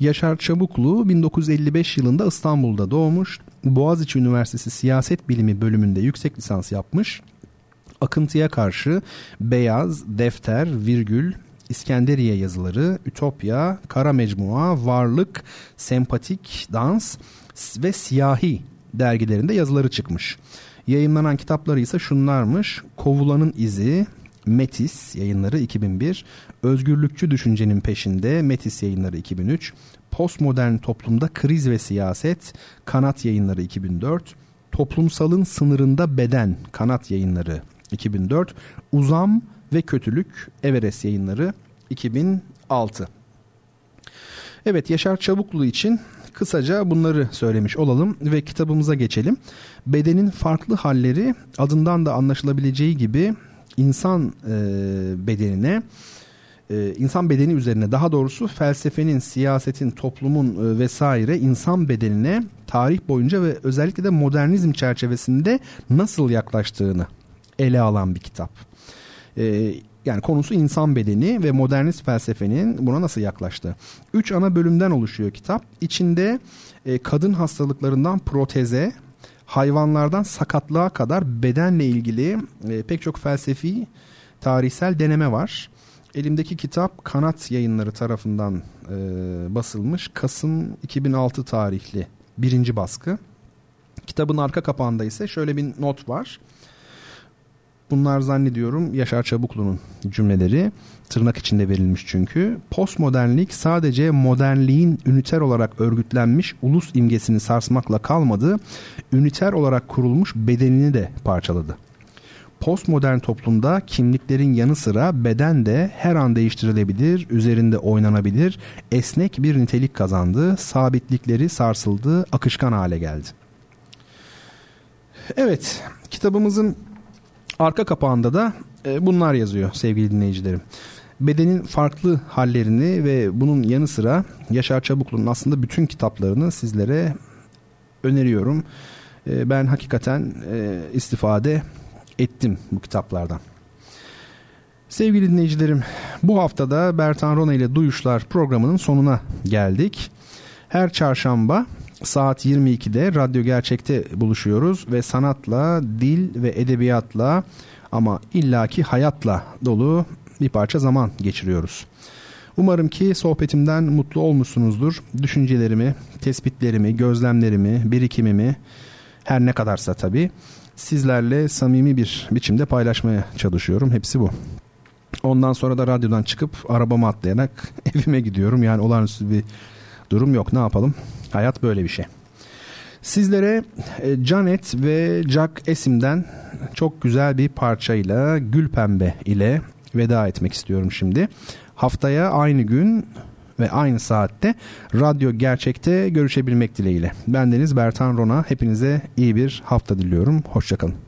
Yaşar Çabuklu 1955 yılında İstanbul'da doğmuş. Boğaziçi Üniversitesi Siyaset Bilimi bölümünde yüksek lisans yapmış. Akıntıya karşı Beyaz, Defter, Virgül, İskenderiye yazıları, Ütopya, Kara Mecmua, Varlık, Sempatik, Dans ve Siyahi dergilerinde yazıları çıkmış. Yayınlanan kitapları ise şunlarmış. Kovulanın İzi, Metis yayınları 2001, Özgürlükçü Düşüncenin Peşinde Metis yayınları 2003, Postmodern Toplumda Kriz ve Siyaset Kanat yayınları 2004, Toplumsalın Sınırında Beden Kanat yayınları 2004, Uzam ve Kötülük Everest yayınları 2006. Evet Yaşar Çabuklu için kısaca bunları söylemiş olalım ve kitabımıza geçelim. Bedenin farklı halleri adından da anlaşılabileceği gibi insan e, bedenine e, insan bedeni üzerine daha doğrusu felsefenin, siyasetin, toplumun e, vesaire insan bedenine tarih boyunca ve özellikle de modernizm çerçevesinde nasıl yaklaştığını ele alan bir kitap. Yani konusu insan bedeni ve modernist felsefenin buna nasıl yaklaştı. Üç ana bölümden oluşuyor kitap. İçinde kadın hastalıklarından proteze, hayvanlardan sakatlığa kadar bedenle ilgili e, pek çok felsefi tarihsel deneme var. Elimdeki kitap Kanat Yayınları tarafından e, basılmış. Kasım 2006 tarihli birinci baskı. Kitabın arka kapağında ise şöyle bir not var. Bunlar zannediyorum Yaşar Çabuklu'nun cümleleri tırnak içinde verilmiş çünkü. Postmodernlik sadece modernliğin üniter olarak örgütlenmiş ulus imgesini sarsmakla kalmadı, üniter olarak kurulmuş bedenini de parçaladı. Postmodern toplumda kimliklerin yanı sıra beden de her an değiştirilebilir, üzerinde oynanabilir, esnek bir nitelik kazandı, sabitlikleri sarsıldı, akışkan hale geldi. Evet, kitabımızın arka kapağında da e, bunlar yazıyor sevgili dinleyicilerim. Bedenin farklı hallerini ve bunun yanı sıra Yaşar Çabuklu'nun aslında bütün kitaplarını sizlere öneriyorum. E, ben hakikaten e, istifade ettim bu kitaplardan. Sevgili dinleyicilerim, bu haftada Bertan Rona ile Duyuşlar programının sonuna geldik. Her çarşamba saat 22'de Radyo Gerçek'te buluşuyoruz ve sanatla, dil ve edebiyatla ama illaki hayatla dolu bir parça zaman geçiriyoruz. Umarım ki sohbetimden mutlu olmuşsunuzdur. Düşüncelerimi, tespitlerimi, gözlemlerimi, birikimimi her ne kadarsa tabii sizlerle samimi bir biçimde paylaşmaya çalışıyorum. Hepsi bu. Ondan sonra da radyodan çıkıp arabama atlayarak evime gidiyorum. Yani olağanüstü bir durum yok. Ne yapalım? Hayat böyle bir şey. Sizlere e, Janet ve Jack Esim'den çok güzel bir parçayla Gül Pembe ile veda etmek istiyorum şimdi. Haftaya aynı gün ve aynı saatte Radyo Gerçek'te görüşebilmek dileğiyle. Bendeniz Bertan Rona. Hepinize iyi bir hafta diliyorum. Hoşçakalın.